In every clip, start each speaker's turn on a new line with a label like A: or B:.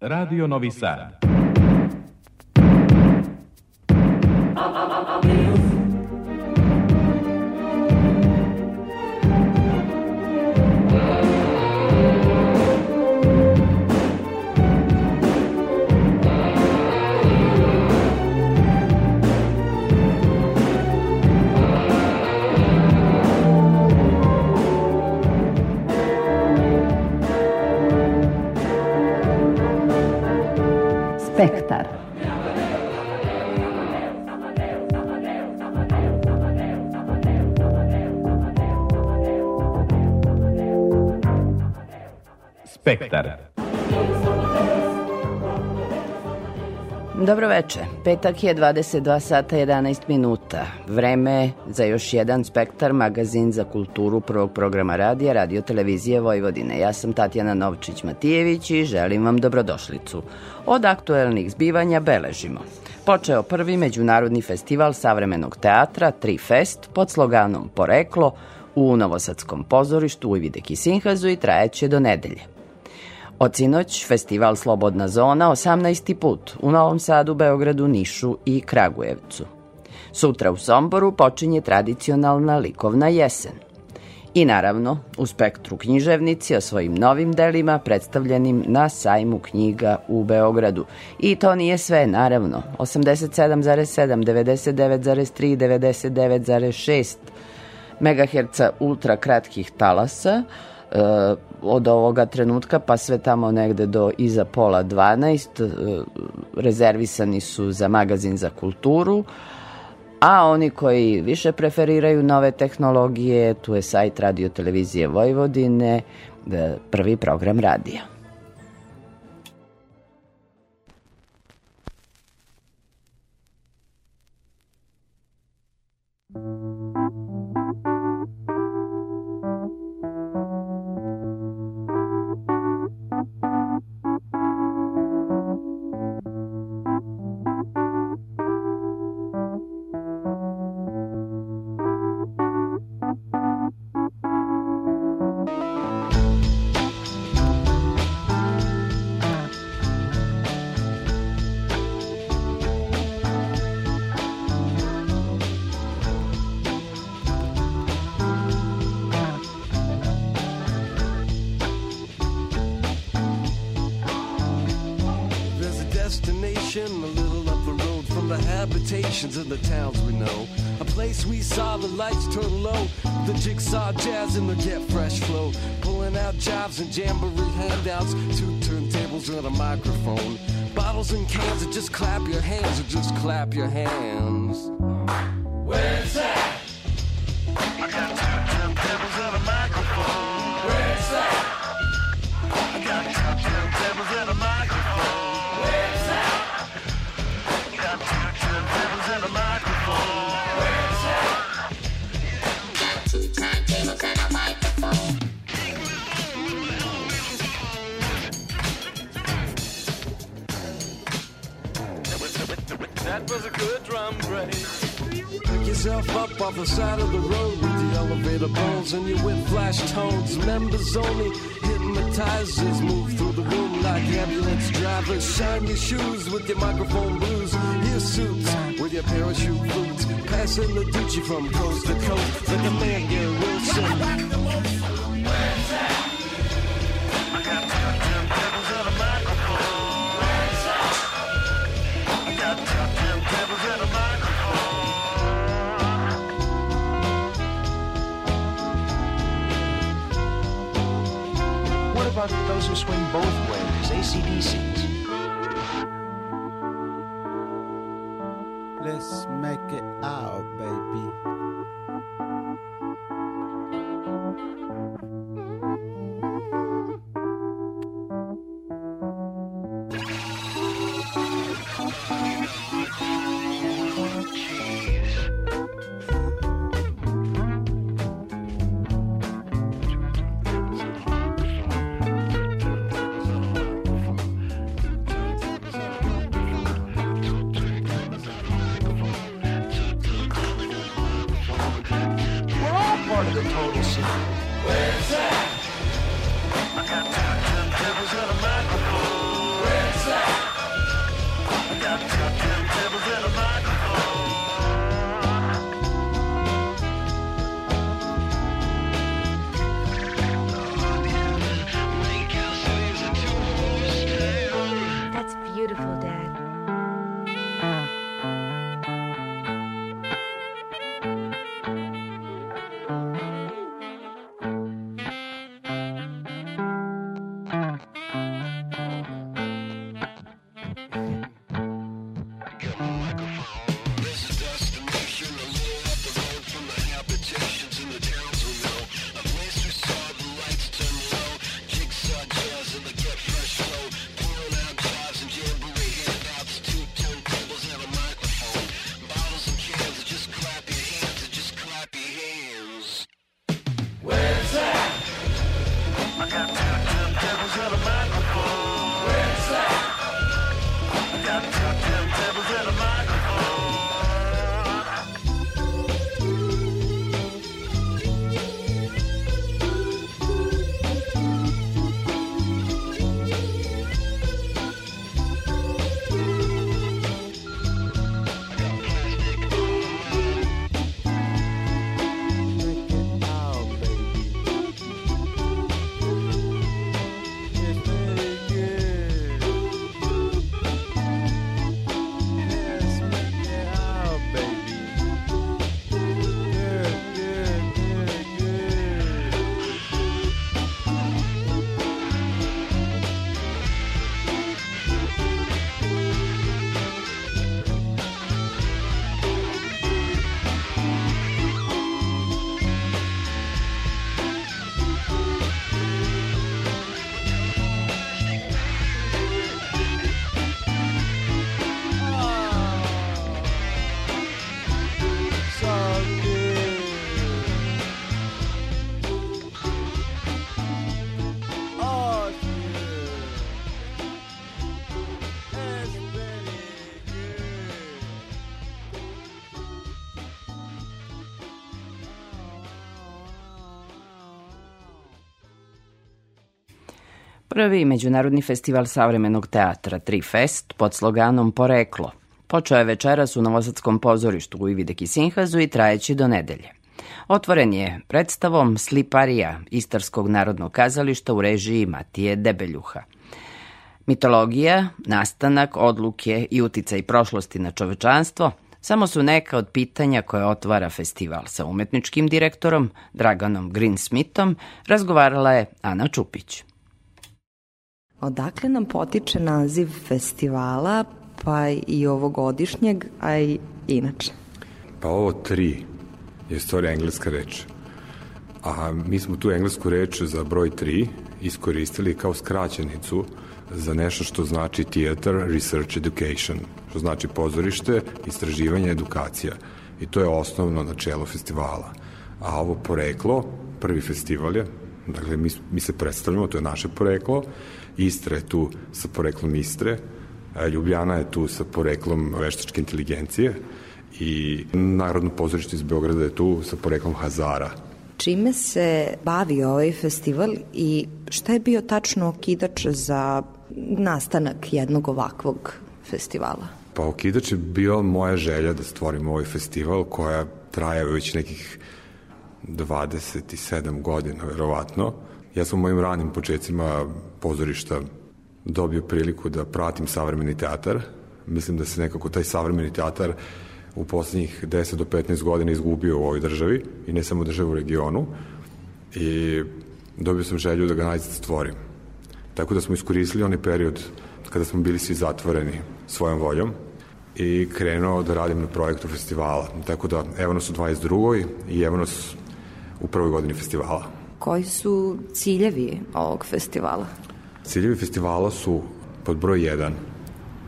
A: Radio Novi Sad.
B: Spektar.
A: Spektar.
B: Dobro veče. Petak je 22 sata 11 minuta. Vreme za još jedan Spektar, magazin za kulturu prvog programa radija, radio televizije Vojvodine. Ja sam Tatjana Novčić-Matijević i želim vam dobrodošlicu. Od aktuelnih zbivanja beležimo. Počeo prvi međunarodni festival savremenog teatra, Tri Fest, pod sloganom Poreklo, u Novosadskom pozorištu u Ivideki Sinhazu i trajeće do nedelje. Od sinoć festival Slobodna zona 18. put u Novom Sadu, Beogradu, Nišu i Kragujevcu. Sutra u Somboru počinje tradicionalna likovna jesen. I naravno, u spektru književnici o svojim novim delima predstavljenim na sajmu knjiga u Beogradu. I to nije sve, naravno. 87,7, 99,3, 99,6 MHz ultra kratkih talasa, e, od ovoga trenutka pa sve tamo negde do iza pola 12 e, rezervisani su za magazin za kulturu, a oni koji više preferiraju nove tehnologije, tu je sajt Radio Televizije Vojvodine, e, prvi program radija.
C: Habitations in the towns we know. A place we saw the lights turn low, the jigsaw jazz and the get fresh flow. Pulling out jobs and jamboree handouts, two turntables and a microphone. Bottles and cans and just clap your hands or just clap your hands. The side of the road with the elevator bones and your with flash tones. Members only hypnotizers move through the room like ambulance drivers. Shine your shoes with your microphone blues. Your suits with your parachute boots. Passing the Gucci from coast to coast like a man, Wilson.
D: easy.
B: Prvi međunarodni festival savremenog teatra Trifest pod sloganom Poreklo počeo je večeras u Novosadskom pozorištu u Ivideki Sinhazu i trajeći do nedelje. Otvoren je predstavom Sliparija Istarskog narodnog kazališta u režiji Matije Debeljuha. Mitologija, nastanak, odluke i uticaj prošlosti na čovečanstvo samo su neka od pitanja koje otvara festival sa umetničkim direktorom Draganom Greensmithom, razgovarala je Ana Čupić.
E: Odakle nam potiče naziv festivala, pa i ovogodišnjeg, a i inače?
F: Pa ovo tri je stvari engleska reč. A mi smo tu englesku reč za broj 3 iskoristili kao skraćenicu za nešto što znači Theater Research Education, što znači pozorište, istraživanje, edukacija. I to je osnovno načelo festivala. A ovo poreklo, prvi festival je, dakle mi, mi se predstavljamo, to je naše poreklo, Istra je tu sa poreklom Istre, Ljubljana je tu sa poreklom veštačke inteligencije, i Narodno pozorište iz Beograda je tu sa poreklom Hazara.
E: Čime se bavi ovaj festival i šta je bio tačno okidač za nastanak jednog ovakvog festivala?
F: Pa okidač je bio moja želja da stvorim ovaj festival koja traje već nekih 27 godina, verovatno. Ja sam u mojim ranim početcima pozorišta dobio priliku da pratim savremeni teatar. Mislim da se nekako taj savremeni teatar u poslednjih 10 do 15 godina izgubio u ovoj državi i ne samo državu u regionu i dobio sam želju da ga najzad stvorim. Tako da smo iskoristili onaj period kada smo bili svi zatvoreni svojom voljom i krenuo da radim na projektu festivala. Tako da evo nas u 22. i evo nas u prvoj godini festivala.
E: Koji su ciljevi ovog festivala?
F: Ciljevi festivala su pod broj 1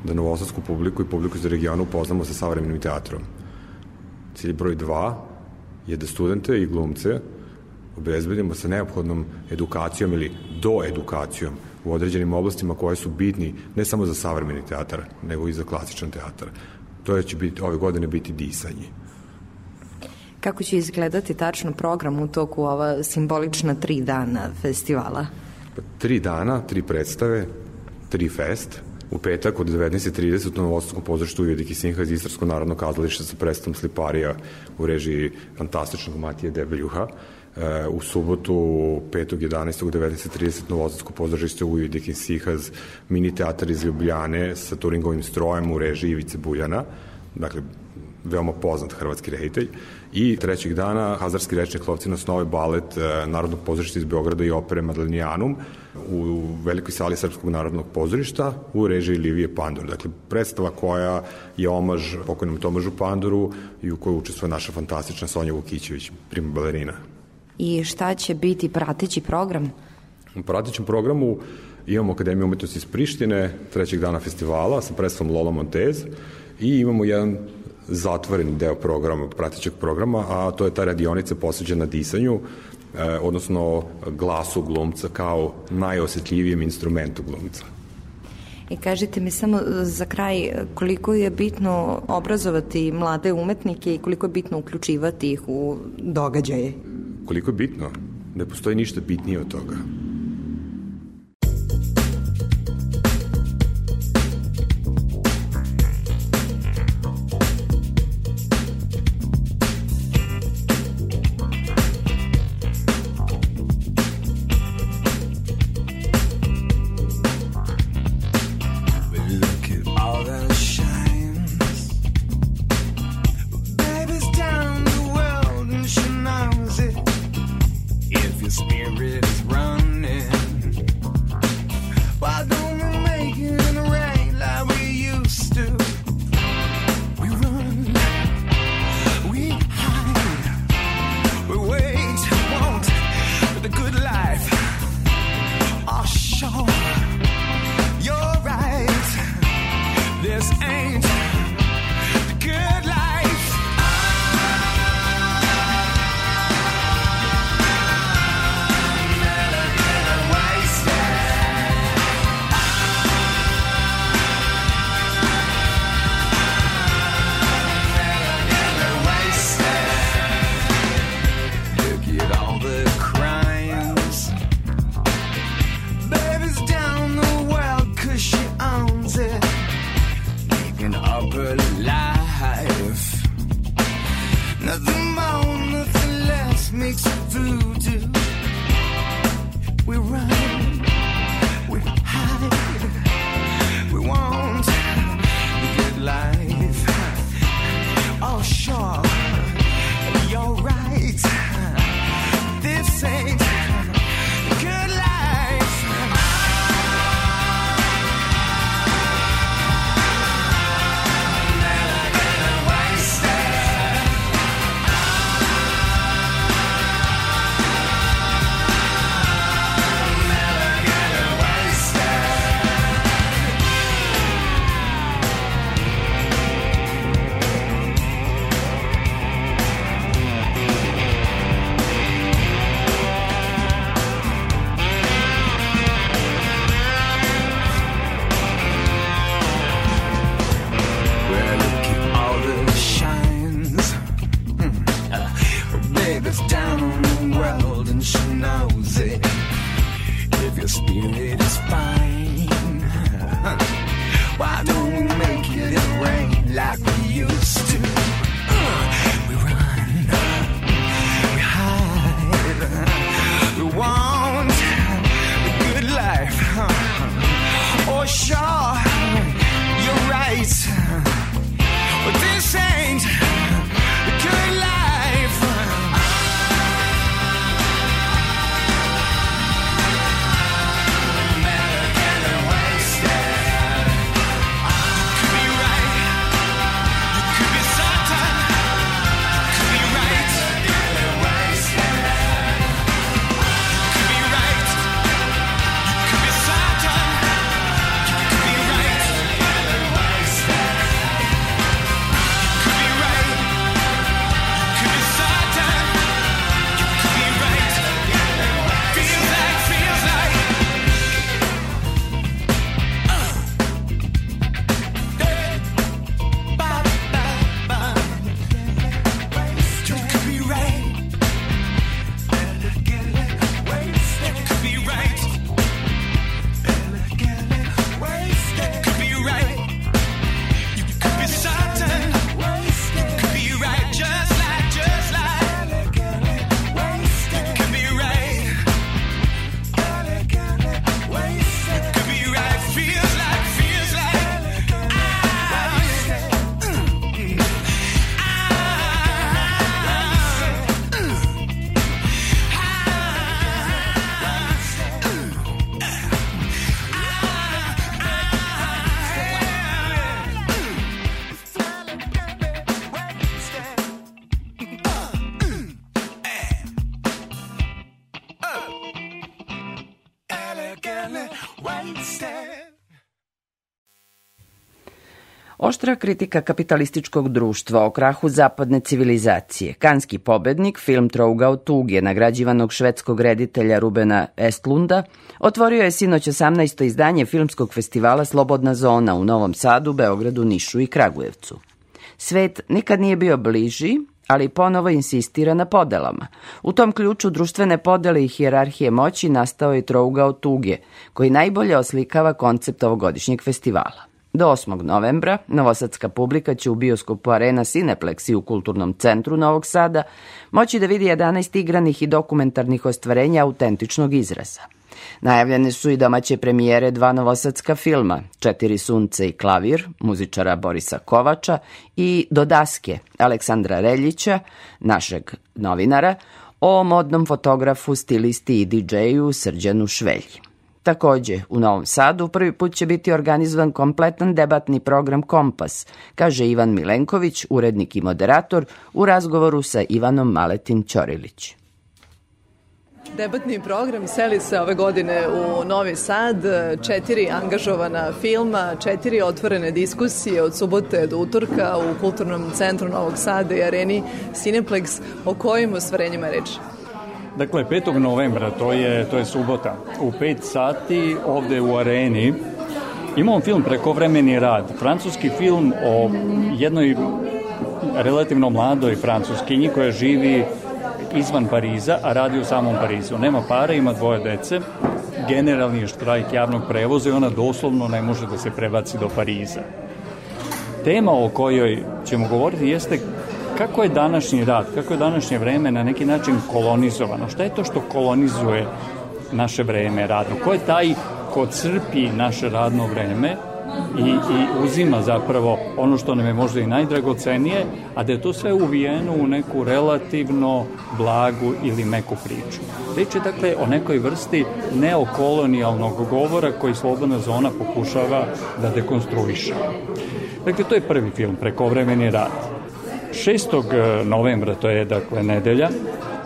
F: da novosadsku publiku i publiku iz regiona upoznamo sa savremenim teatrom. Cilj broj 2 je da studente i glumce obezbedimo sa neophodnom edukacijom ili do edukacijom u određenim oblastima koje su bitni ne samo za savremeni teatar, nego i za klasičan teatar. To će biti, ove godine biti disanje.
E: Kako će izgledati tačno program u toku ova simbolična tri dana festivala?
F: Pa, tri dana, tri predstave, tri fest, u petak od 19.30 u Novostadskom pozorištu Ujediki Sinha iz Istarsko narodno kazalište sa predstavom Sliparija u režiji fantastičnog Matije Debeljuha. E, u subotu 5.11. u 19.30 Novosadsko pozorište u Ujediki Sihaz mini teatar iz Ljubljane sa Turingovim strojem u režiji Ivice Buljana. Dakle, veoma poznat hrvatski reditelj. I trećeg dana Hazarski rečnik lovci na snove balet e, Narodnog pozorišta iz Beograda i opere Madlenijanum u velikoj sali Srpskog narodnog pozorišta u režiji Livije Pandur. Dakle, predstava koja je omaž pokojnom Tomažu Panduru i u kojoj učestvuje naša fantastična Sonja Vukićević, prima balerina.
E: I šta će biti prateći program?
F: U pratećem programu imamo Akademiju umetnosti iz Prištine, trećeg dana festivala sa predstavom Lola Montez i imamo jedan zatvoreni deo programa, pratećeg programa, a to je ta radionica posveđena disanju, e, odnosno glasu glumca kao najosetljivijem instrumentu glumca.
E: I kažite mi samo za kraj koliko je bitno obrazovati mlade umetnike i koliko je bitno uključivati ih u događaje?
F: Koliko je bitno? Ne postoji ništa bitnije od toga.
B: Oštra kritika kapitalističkog društva o krahu zapadne civilizacije. Kanski pobednik, film Trougao tuge, nagrađivanog švedskog reditelja Rubena Estlunda, otvorio je sinoć 18. izdanje filmskog festivala Slobodna zona u Novom Sadu, Beogradu, Nišu i Kragujevcu. Svet nikad nije bio bliži, ali ponovo insistira na podelama. U tom ključu društvene podele i hijerarhije moći nastao je Trougao tuge, koji najbolje oslikava koncept ovogodišnjeg festivala. Do 8. novembra novosadska publika će u bioskopu Arena Cineplex i u Kulturnom centru Novog Sada moći da vidi 11 igranih i dokumentarnih ostvarenja autentičnog izraza. Najavljene su i domaće premijere dva novosadska filma, Četiri sunce i klavir, muzičara Borisa Kovača i Do daske Aleksandra Reljića, našeg novinara, o modnom fotografu, stilisti i DJ-u Srđanu Švelji. Takođe, u Novom Sadu prvi put će biti organizovan kompletan debatni program Kompas, kaže Ivan Milenković, urednik i moderator, u razgovoru sa Ivanom Maletin Ćorilić.
G: Debatni program seli se ove godine u Novi Sad, četiri angažovana filma, četiri otvorene diskusije od subote do utorka u Kulturnom centru Novog Sada i areni Cineplex. O kojim ostvarenjima je reč?
H: Dakle, 5. novembra, to je, to je subota, u 5 sati ovde u areni imamo film Prekovremeni rad, francuski film o jednoj relativno mladoj francuskinji koja živi izvan Pariza, a radi u samom Parizu. Nema para, ima dvoje dece, generalni je štrajk javnog prevoza i ona doslovno ne može da se prebaci do Pariza. Tema o kojoj ćemo govoriti jeste kako je današnji rad, kako je današnje vreme na neki način kolonizovano? Šta je to što kolonizuje naše vreme radno? Ko je taj ko crpi naše radno vreme i, i uzima zapravo ono što nam je možda i najdragocenije, a da je to sve uvijeno u neku relativno blagu ili meku priču. Reč je dakle o nekoj vrsti neokolonijalnog govora koji Slobodna zona pokušava da dekonstruiše. Dakle, to je prvi film, Prekovremeni rad. 6. E, novembra, to je dakle nedelja,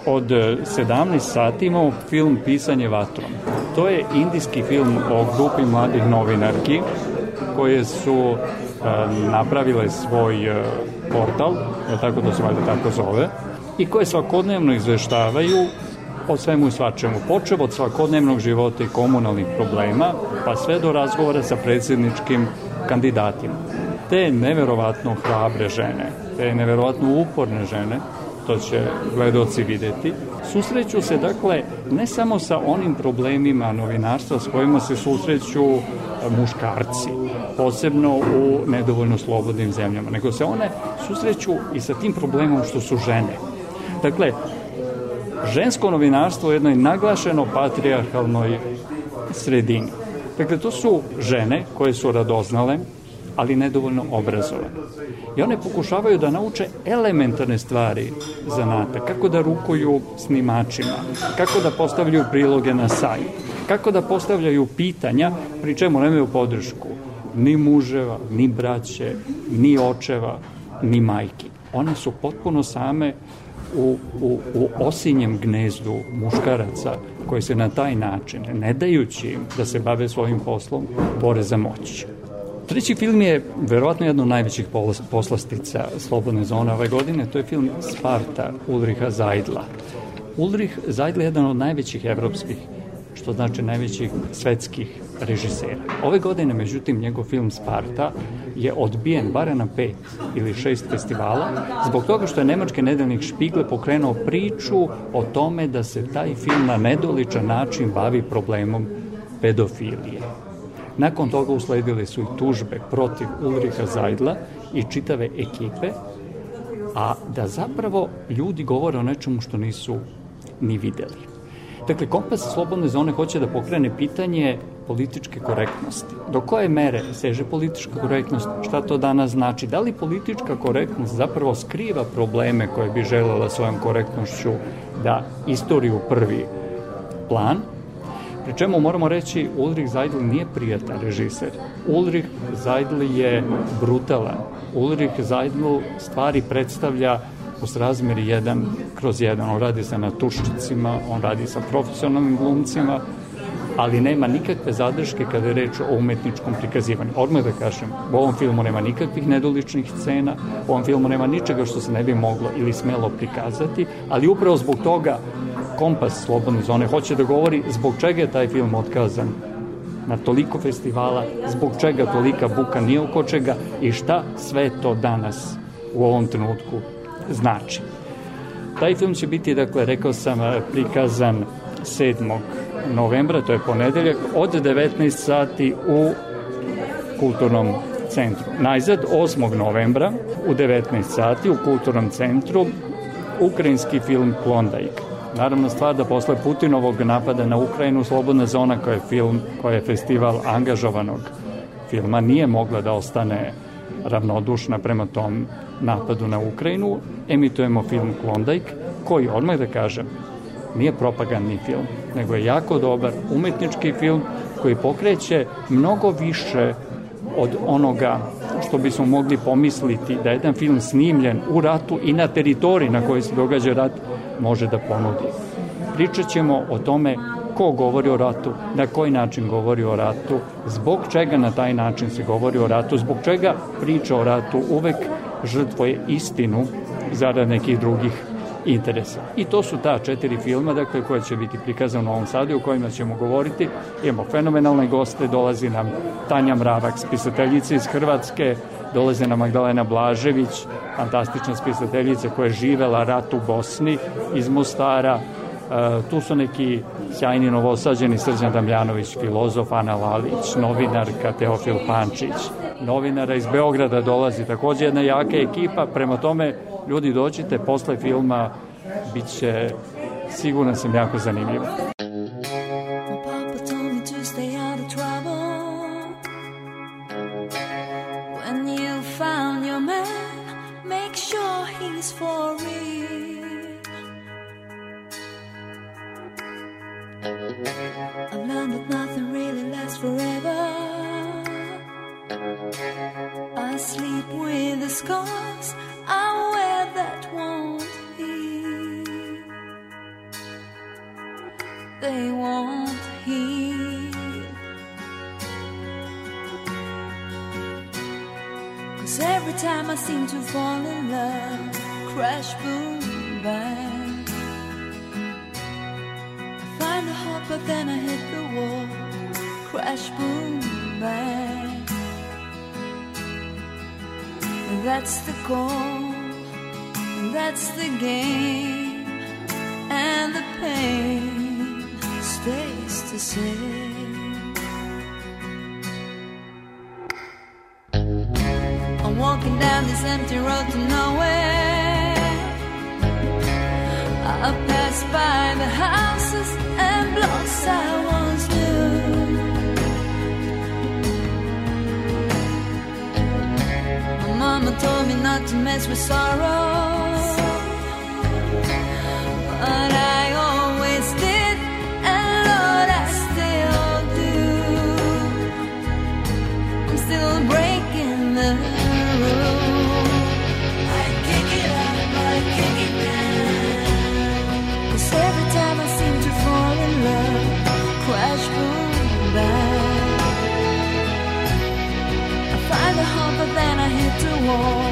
H: od 17 e, sati imamo film Pisanje vatrom. To je indijski film o grupi mladih novinarki koje su e, napravile svoj portal, tako da se valjda tako zove, i koje svakodnevno izveštavaju o svemu i svačemu, počeo od svakodnevnog života i komunalnih problema, pa sve do razgovora sa predsjedničkim kandidatima. Te neverovatno hrabre žene, te neverovatno uporne žene, to će gledoci videti, susreću se dakle ne samo sa onim problemima novinarstva s kojima se susreću e, muškarci, posebno u nedovoljno slobodnim zemljama, nego se one susreću i sa tim problemom što su žene. Dakle, žensko novinarstvo u jednoj naglašeno patrijarhalnoj sredini. Dakle, to su žene koje su radoznale, ali nedovoljno obrazovane. I one pokušavaju da nauče elementarne stvari zanata, kako da rukuju snimačima, kako da postavljaju priloge na sajt, kako da postavljaju pitanja, pri čemu nemaju podršku ni muževa, ni braće, ni očeva, ni majki. One su potpuno same u, u, u osinjem gnezdu muškaraca koji se na taj način, ne dajući im da se bave svojim poslom, bore za moć. Treći film je verovatno jedna od najvećih poslastica Slobodne zone ove godine, to je film Sparta Ulriha Zajdla. Ulrich Zajdla je jedan od najvećih evropskih, što znači najvećih svetskih režisera. Ove godine, međutim, njegov film Sparta je odbijen bare na pet ili šest festivala, zbog toga što je nemački nedeljnik Špigle pokrenuo priču o tome da se taj film na nedoličan način bavi problemom pedofilije. Nakon toga usledile su i tužbe protiv Ulriha Zajdla i čitave ekipe, a da zapravo ljudi govore o nečemu što nisu ni videli. Dakle, kompas slobodne zone hoće da pokrene pitanje političke korektnosti. Do koje mere seže politička korektnost, šta to danas znači? Da li politička korektnost zapravo skriva probleme koje bi želela svojom korektnošću da istoriju prvi plan, Pri čemu moramo reći, Ulrich Zajdl nije prijatan režiser. Ulrich Zajdl je brutalan. Ulrich Zajdl stvari predstavlja u srazmeri 1 kroz 1. On radi sa natuščicima, on radi sa profesionalnim glumcima, ali nema nikakve zadrške kada je reč o umetničkom prikazivanju. Odmah da kažem, u ovom filmu nema nikakvih nedoličnih scena, u ovom filmu nema ničega što se ne bi moglo ili smelo prikazati, ali upravo zbog toga kompas Slobodne zone hoće da govori zbog čega je taj film otkazan na toliko festivala, zbog čega tolika buka nije oko čega i šta sve to danas u ovom trenutku znači. Taj film će biti, dakle, rekao sam, prikazan 7. novembra, to je ponedeljak, od 19 sati u kulturnom centru. Najzad 8. novembra u 19 sati u kulturnom centru ukrajinski film Klondike. Naravno stvar da posle Putinovog napada na Ukrajinu Slobodna zona koja je film, koja je festival angažovanog filma nije mogla da ostane ravnodušna prema tom napadu na Ukrajinu, emitujemo film Klondike, koji, odmah da kažem, nije propagandni film, nego je jako dobar umetnički film koji pokreće mnogo više od onoga što bismo mogli pomisliti da jedan film snimljen u ratu i na teritoriji na kojoj se događa rat može da ponudi. Pričat ćemo o tome ko govori o ratu, na koji način govori o ratu, zbog čega na taj način se govori o ratu, zbog čega priča o ratu uvek žrtvoje istinu zarad nekih drugih interesa. I to su ta četiri filma, dakle, koje će biti prikazane u Novom Sadu, u kojima ćemo govoriti. Imamo fenomenalne goste, dolazi nam Tanja Mravak, spisateljica iz Hrvatske, dolaze nam Magdalena Blažević, fantastična spisateljica koja je živela rat u Bosni iz Mostara, E, tu su neki sjajni novosađeni Srđan Damljanović, filozof Ana Lalić, novinarka Teofil Pančić. Novinara iz Beograda dolazi takođe jedna jaka ekipa, prema tome ljudi dođite posle filma, bit će siguran sam jako zanimljivo.
I: That's the goal, that's the game, and the pain stays the same. I'm walking down this empty road to nowhere. I pass by the houses told me not to mess with sorrow. more.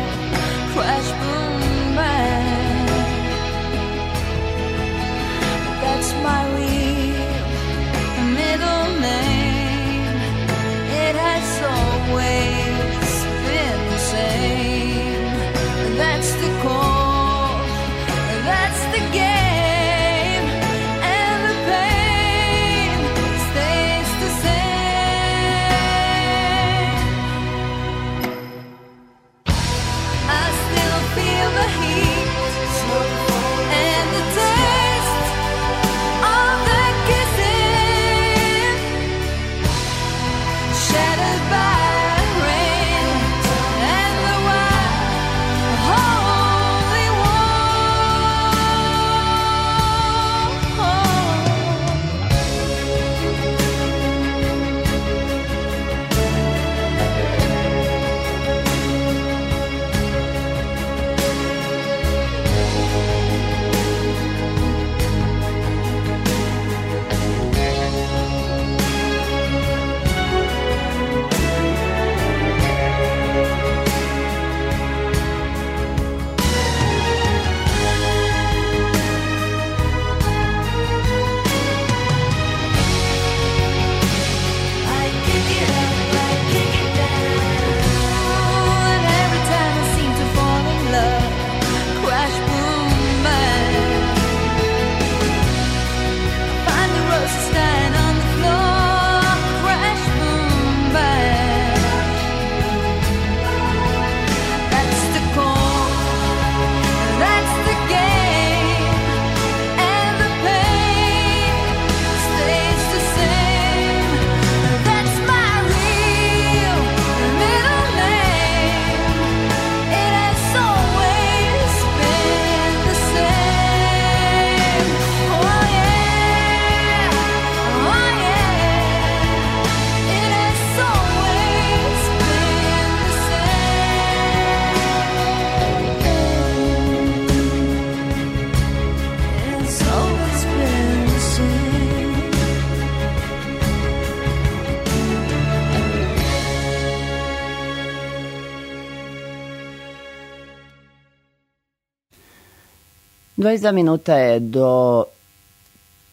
B: 22 minuta je do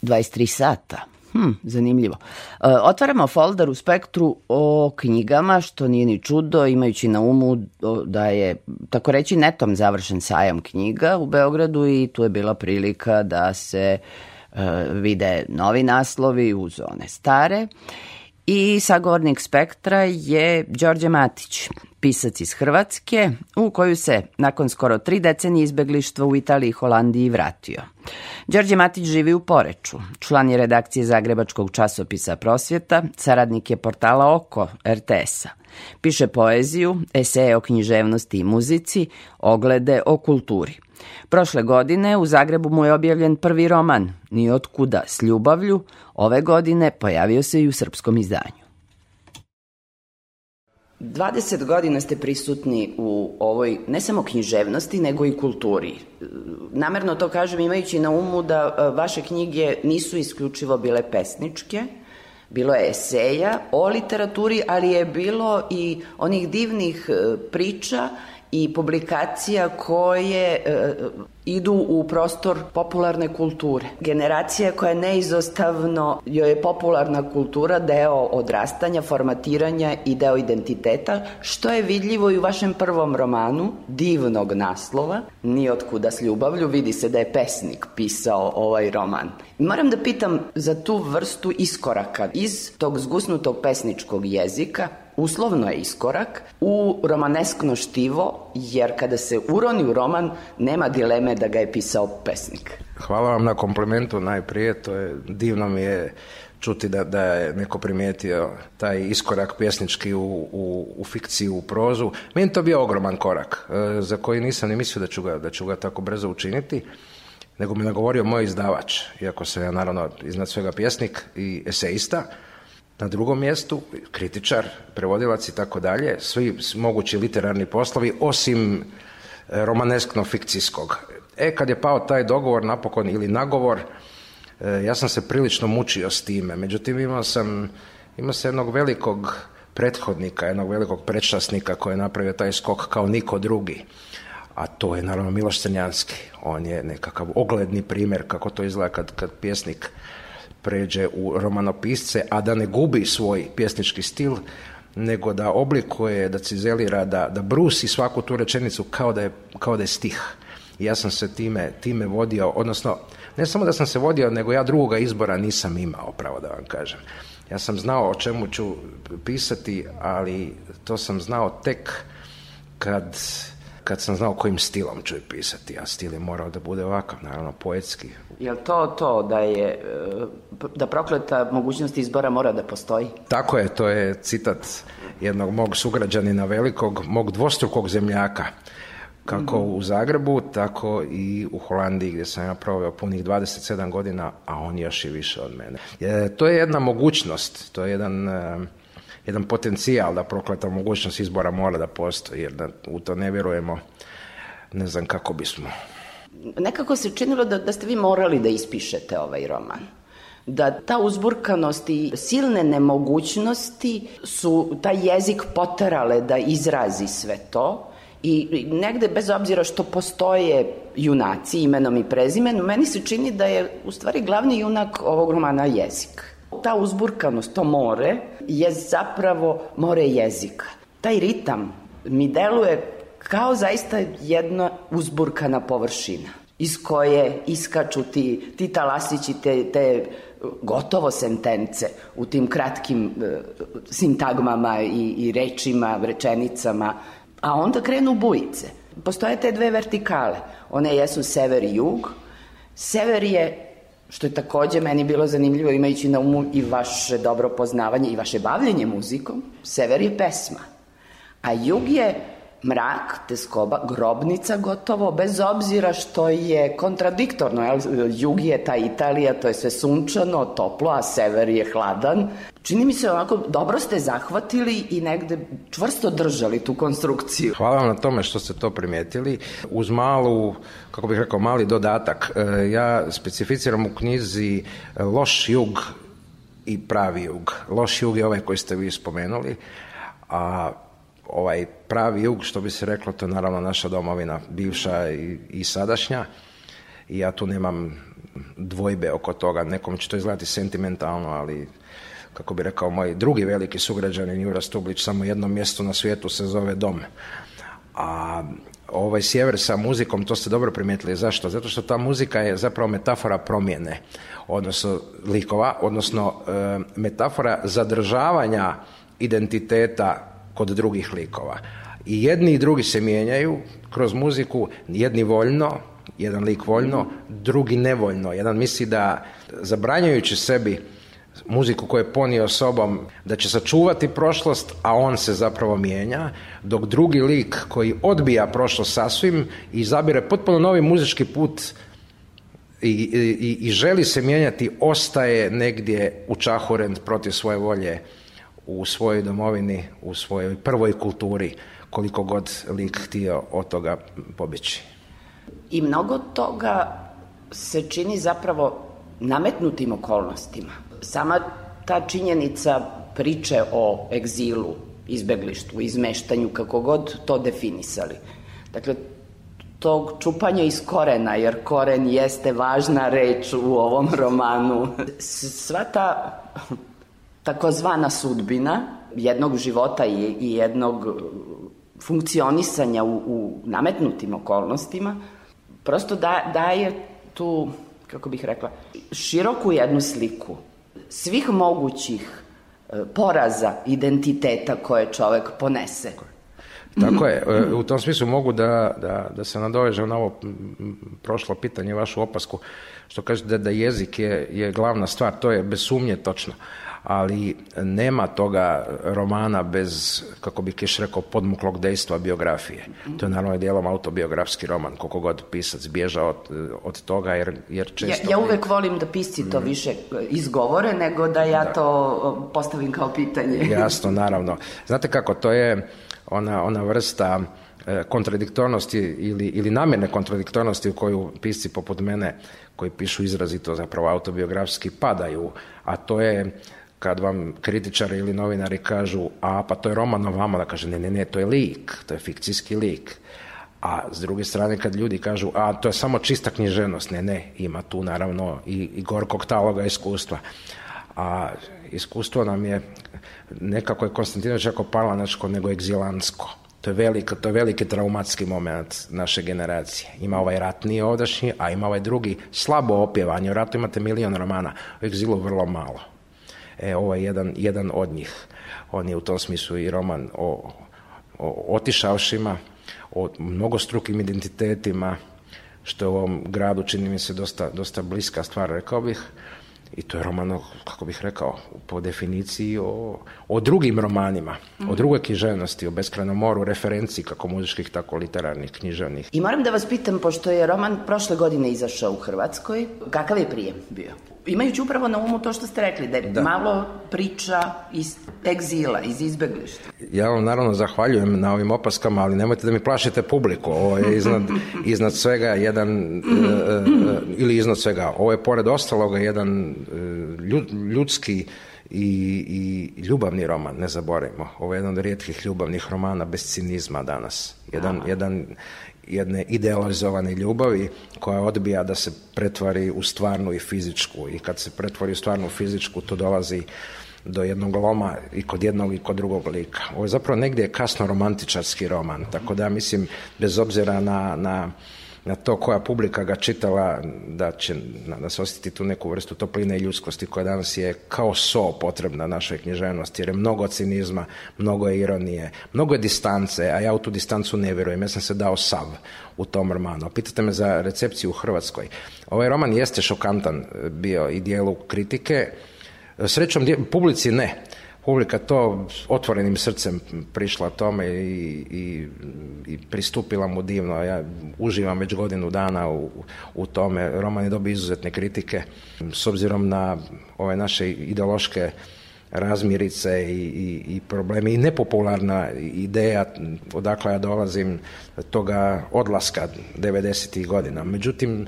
B: 23 sata. Hm, zanimljivo. E, otvaramo folder u spektru o knjigama, što nije ni čudo, imajući na umu da je, tako reći, netom završen sajam knjiga u Beogradu i tu je bila prilika da se e, vide novi naslovi uz one stare. Uh, I sagovornik spektra je Đorđe Matić, pisac iz Hrvatske, u koju se nakon skoro tri decenije izbeglištva u Italiji i Holandiji vratio. Đorđe Matić živi u Poreču, član je redakcije Zagrebačkog časopisa Prosvjeta, saradnik je portala Oko RTS-a. Piše poeziju, eseje o književnosti i muzici, oglede o kulturi. Prošle godine u Zagrebu mu je objavljen prvi roman, Ni otkuda s ljubavlju, ove godine pojavio se i u srpskom izdanju. 20 godina ste prisutni u ovoj ne samo književnosti, nego i kulturi. Namerno to kažem imajući na umu da e, vaše knjige nisu isključivo bile pesničke, bilo je eseja o literaturi, ali je bilo i onih divnih e, priča i publikacija koje e, idu u prostor popularne kulture. Generacija koja neizostavno joj je popularna kultura deo odrastanja, formatiranja i deo identiteta, što je vidljivo i u vašem prvom romanu, divnog naslova, Nijotkuda s ljubavlju, vidi se da je pesnik pisao ovaj roman. Moram da pitam za tu vrstu iskoraka iz tog zgusnutog pesničkog jezika, uslovno je iskorak, u romaneskno štivo, jer kada se uroni u roman, nema dileme da ga je pisao pesnik.
J: Hvala vam na komplimentu najprije, to je divno mi je čuti da, da je neko primijetio taj iskorak pjesnički u, u, u fikciju, u prozu. Meni to bio ogroman korak, e, za koji nisam ni mislio da ću ga, da ću ga tako brzo učiniti, nego mi nagovorio moj izdavač, iako sam ja naravno iznad svega pjesnik i eseista, na drugom mjestu kritičar, prevodilac i tako dalje, svi mogući literarni poslovi, osim e, romaneskno-fikcijskog. E, kad je pao taj dogovor napokon ili nagovor, e, ja sam se prilično mučio s time. Međutim, imao sam, imao sam jednog velikog prethodnika, jednog velikog predšasnika koji je napravio taj skok kao niko drugi. A to je naravno Miloš Crnjanski. On je nekakav ogledni primjer kako to izgleda kad, kad pjesnik pređe u romanopisce, a da ne gubi svoj pjesnički stil, nego da oblikuje, da cizelira, da, da brusi svaku tu rečenicu kao da je, kao da je stih. I ja sam se time, time vodio, odnosno, ne samo da sam se vodio, nego ja drugoga izbora nisam imao, pravo da vam kažem. Ja sam znao o čemu ću pisati, ali to sam znao tek kad, kad sam znao kojim stilom ću pisati, a stil je morao da bude ovakav, naravno poetski.
B: Je li to to da je, e, da prokleta mogućnost izbora mora da postoji?
J: Tako je, to je citat jednog mog sugrađanina velikog, mog dvostrukog zemljaka, kako u Zagrebu, tako i u Holandiji gdje sam ja proveo punih 27 godina, a on još i više od mene. E, to je jedna mogućnost, to je jedan, e, jedan potencijal da prokleta mogućnost izbora mora da postoji, jer da u to ne vjerujemo, ne znam kako bismo.
B: Nekako se činilo da, da ste vi morali da ispišete ovaj roman. Da ta uzburkanost i silne nemogućnosti su taj jezik poterale da izrazi sve to i negde bez obzira što postoje junaci imenom i prezimenom, meni se čini da je u stvari glavni junak ovog romana jezik. Ta uzburkanost, to more, je zapravo more jezika. Taj ritam mi deluje kao zaista jedna uzburkana površina iz koje iskaču ti, ti talasići, te, te gotovo sentence u tim kratkim e, sintagmama i, i rečima, rečenicama, a onda krenu bujice. Postoje te dve vertikale, one jesu sever i jug. Sever je što je takođe meni bilo zanimljivo imajući na umu i vaše dobro poznavanje i vaše bavljenje muzikom, sever je pesma. A jug je mrak, teskoba, grobnica gotovo, bez obzira što je kontradiktorno, jel? jug je ta Italija, to je sve sunčano, toplo, a sever je hladan. Čini mi se onako, dobro ste zahvatili i negde čvrsto držali tu konstrukciju.
J: Hvala vam na tome što ste to primijetili. Uz malu, kako bih rekao, mali dodatak, e, ja specificiram u knjizi loš jug i pravi jug. Loš jug je ovaj koji ste vi spomenuli, a ovaj pravi jug, što bi se reklo, to je naravno naša domovina, bivša i, i sadašnja. I ja tu nemam dvojbe oko toga. Nekom će to izgledati sentimentalno, ali kako bi rekao moj drugi veliki sugrađanin Jura Stublić, samo jedno mjesto na svijetu se zove dom. A ovaj sjever sa muzikom, to ste dobro primijetili. Zašto? Zato što ta muzika je zapravo metafora promjene, odnosno likova, odnosno e, metafora zadržavanja identiteta kod drugih likova. I jedni i drugi se mijenjaju kroz muziku, jedni voljno, jedan lik voljno, drugi nevoljno. Jedan misli da zabranjujući sebi muziku koju je ponio sobom da će sačuvati prošlost, a on se zapravo mijenja, dok drugi lik koji odbija prošlost sasvim i zabire potpuno novi muzički put i, i, i želi se mijenjati, ostaje negdje učahuren protiv svoje volje u svojoj domovini, u svojoj prvoj kulturi, koliko god lik htio od toga pobići.
B: I mnogo toga se čini zapravo nametnutim okolnostima. Sama ta činjenica priče o egzilu, izbeglištvu, izmeštanju, kako god to definisali. Dakle, tog čupanja iz korena, jer koren jeste važna reč u ovom romanu. Sva ta takozvana sudbina jednog života i, i jednog uh, funkcionisanja u, u nametnutim okolnostima prosto da, daje tu, kako bih rekla, široku jednu sliku svih mogućih e, poraza identiteta koje čovek ponese.
J: Tako je, e, u tom smislu mogu da, da, da se nadovežem na ovo prošlo pitanje, vašu opasku, što kažete da, da jezik je, je glavna stvar, to je bez sumnje točno, ali nema toga romana bez, kako bi Kiš rekao, podmuklog dejstva biografije. To je naravno dijelom autobiografski roman, koliko god pisac bježa od, od toga, jer, jer
B: Ja,
J: često...
B: ja uvek volim da pisci to više e, izgovore nego da ja to e, postavim kao pitanje.
J: Jasno, naravno. Znate kako, to je ona, ona vrsta e, kontradiktornosti ili, ili namjerne kontradiktornosti u koju pisci poput mene koji pišu izrazito zapravo autobiografski padaju, a to je kad vam kritičari ili novinari kažu a pa to je roman o vama, da kaže ne, ne, ne, to je lik, to je fikcijski lik. A s druge strane kad ljudi kažu a to je samo čista književnost, ne, ne, ima tu naravno i, i gorkog taloga iskustva. A iskustvo nam je nekako je Konstantinović jako palanačko nego egzilansko. To je, velik, to je veliki traumatski moment naše generacije. Ima ovaj ratni ovdašnji, a ima ovaj drugi slabo opjevanje. U ratu imate milion romana, u egzilu vrlo malo. E, ovo je jedan, jedan od njih. On je u tom smislu i roman o, o otišavšima, o mnogostrukim identitetima, što je u ovom gradu čini mi se dosta, dosta bliska stvar, rekao bih. I to je roman, kako bih rekao, po definiciji o, o drugim romanima, o drugoj književnosti, o beskrajnom moru, referenciji kako muzičkih, tako literarnih, književnih.
B: I moram da vas pitam, pošto je roman prošle godine izašao u Hrvatskoj, kakav je prijem bio? Imajući upravo na umu to što ste rekli, da je
J: Da.
B: malo priča iz egzila, iz izbeglišta.
J: Ja vam naravno zahvaljujem na ovim opaskama, ali nemojte da mi plašite publiku. Ovo je iznad, iznad svega jedan, e, e, ili iznad svega, ovo je pored ostaloga jedan e, lju- ljudski i, i ljubavni roman, ne zaboravimo. Ovo je jedan od rijetkih ljubavnih romana bez cinizma danas. Jedan, jedan, jedne idealizovane ljubavi koja odbija da se pretvari u stvarnu i fizičku i kad se pretvori u stvarnu fizičku to dolazi do jednog loma i kod jednog i kod drugog lika. Ovo je zapravo negdje kasno romantičarski roman, tako da mislim, bez obzira na, na, na to koja publika ga čitala, da će da se osjeti tu neku vrstu topline i ljudskosti koja danas je kao so potrebna našoj književnosti, jer je mnogo cinizma, mnogo je ironije, mnogo je distance, a ja u tu distancu ne vjerujem, ja sam se dao sav u tom romanu. Pitate me za recepciju u Hrvatskoj. Ovaj roman jeste šokantan e, bio i dijelu kritike, Srećom, dje- publici ne. Publika to otvorenim srcem prišla tome i, i, i pristupila mu divno. Ja uživam već godinu dana u, u tome. Roman je dobio izuzetne kritike. S obzirom na ove naše ideološke razmirice i, i, i probleme i nepopularna ideja odakle ja dolazim toga odlaska 90. godina. Međutim,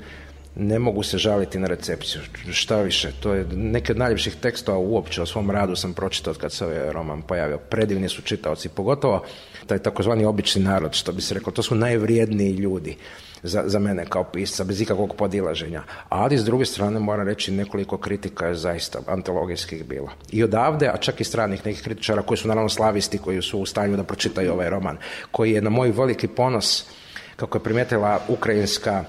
J: ne mogu se žaliti na recepciju. Šta više, to je neki od najljepših tekstova uopće o svom radu sam pročitao kad se ovaj roman pojavio. Predivni su čitaoci, pogotovo taj takozvani obični narod, što bi se reklo, to su najvrijedniji ljudi za, za mene kao pisca, bez ikakvog podilaženja. Ali s druge strane moram reći nekoliko kritika je zaista antologijskih bilo. I odavde, a čak i stranih nekih kritičara koji su naravno slavisti, koji su u stanju da pročitaju ovaj roman, koji je na moj veliki ponos, kako je primijetila ukrajinska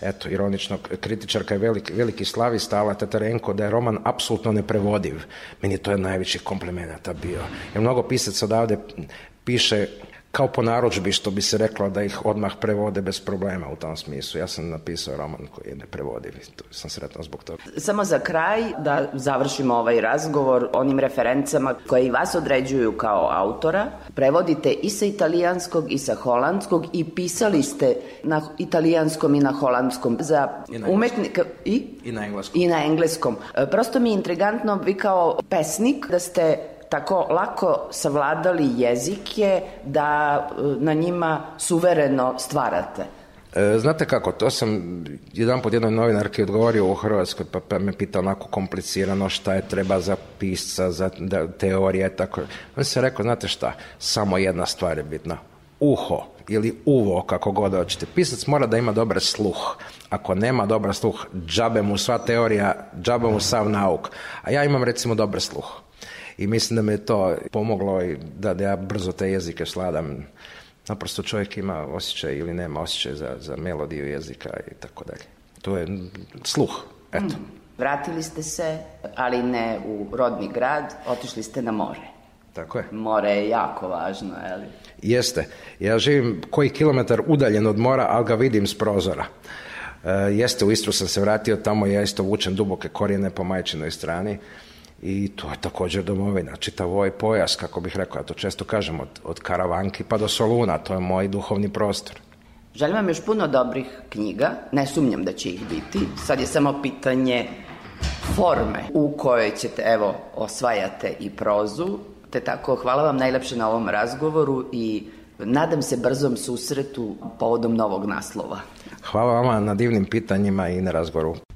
J: eto, ironično, kritičarka je veliki, veliki slavista, Ala Tatarenko, da je roman apsolutno neprevodiv. Meni to je najveći komplimenata bio. Jer mnogo pisaca odavde piše kao po narudžbi, što bi se reklo da ih odmah prevode bez problema u tom smislu. Ja sam napisao roman koji je neprevodiv i tu sam sretan zbog toga.
B: Samo za kraj, da završimo ovaj razgovor onim referencama koje i vas određuju kao autora. Prevodite i sa italijanskog i sa holandskog i pisali ste na italijanskom i na holandskom za
J: I na
B: umetnika i
J: I na engleskom.
B: i na engleskom. E, Prosto mi je intrigantno, vi kao pesnik, da ste tako lako savladali jezike da e, na njima suvereno stvarate.
J: E, Znate kako, to sam jedan pod jednoj novinarki odgovorio u Hrvatskoj, pa, pa me pitao onako komplicirano šta je treba za pisca, za da, teorije, tako. On se rekao, znate šta, samo jedna stvar je bitna,
K: uho ili uvo, kako god hoćete. Pisac mora da ima dobar sluh. Ako nema dobar sluh, džabe mu sva teorija, džabe mu sav nauk. A ja imam recimo dobar sluh. I mislim da me je to pomoglo i da, da ja brzo te jezike sladam. Naprosto čovjek ima osjećaj ili nema osjećaj za, za melodiju jezika i tako dalje. To je sluh, eto.
B: Vratili ste se, ali ne u rodni grad, otišli ste na more.
K: Tako je.
B: More je jako važno, je li?
K: Jeste. Ja živim koji kilometar udaljen od mora, ali ga vidim s prozora. E, jeste, u Istru sam se vratio, tamo ja isto vučem duboke korijene po majčinoj strani i to je također domovina, čitav ovaj pojas, kako bih rekao, ja to često kažem, od, od Karavanki pa do Soluna, to je moj duhovni prostor.
B: Želim vam još puno dobrih knjiga, ne sumnjam da će ih biti. Sad je samo pitanje forme u kojoj ćete, evo, osvajate i prozu, te tako hvala vam najlepše na ovom razgovoru i nadam se brzom susretu povodom novog naslova.
K: Hvala vama na divnim pitanjima i na razgovoru.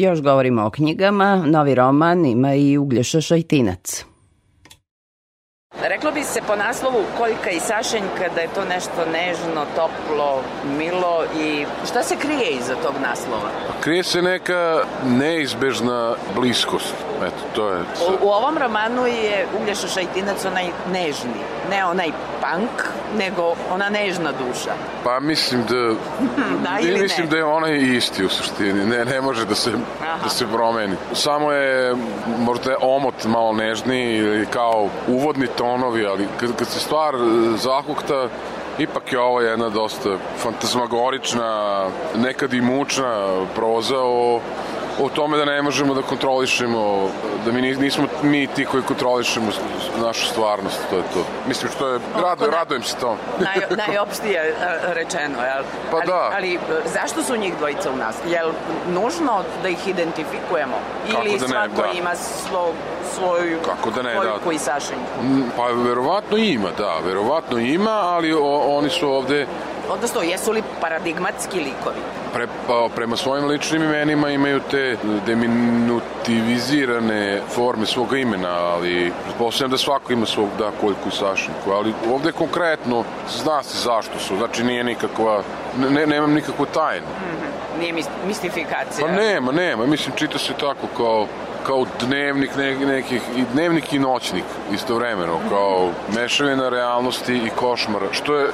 B: Još govorimo o knjigama, novi roman ima i Uglješa Šajtinac. Reklo bi se po naslovu Koljka i Sašenjka da je to nešto nežno, toplo, milo i šta se krije iza tog naslova?
L: Krije se neka neizbežna bliskost. Eto, to je...
B: U, u ovom romanu je Uglješa Šajtinac onaj nežni, ne onaj punk, nego ona nežna duša.
L: Pa mislim da...
B: Da ili ne?
L: mislim da je onaj isti u suštini. Ne, ne može da se, da se promeni. Samo je možda je omot malo nežniji ili kao uvodni tonovi, ali kad, kad se stvar zahukta, ipak je ovo jedna dosta fantazmagorična, nekad i mučna proza o o tome da ne možemo da kontrolišemo, da mi nismo mi ti koji kontrolišemo našu stvarnost, to je to. Mislim što je, rado, radujem se to.
B: Naj, najopštije e, rečeno, jel?
L: Pa
B: ali,
L: da.
B: Ali e, zašto su njih dvojica u nas? Jel nužno da ih identifikujemo?
L: Kako
B: Ili
L: da ne,
B: svako
L: da.
B: ima svog, svoju
L: Kako da ne, da.
B: i sašenjku?
L: Mm, Pa verovatno ima, da, verovatno ima, ali o, oni su ovde
B: Odnosno, jesu li paradigmatski likovi?
L: pre, pa, prema svojim ličnim imenima imaju te diminutivizirane forme svoga imena, ali pretpostavljam da svako ima svog da koljku i sašinku, ali ovde konkretno zna se zašto su, znači nije nikakva, ne, nemam nikakvu tajnu.
B: Nije mis, mistifikacija.
L: Pa nema, nema, mislim čita se tako kao kao dnevnik ne, nekih, i dnevnik i noćnik istovremeno, kao mešavina realnosti i košmara, što je,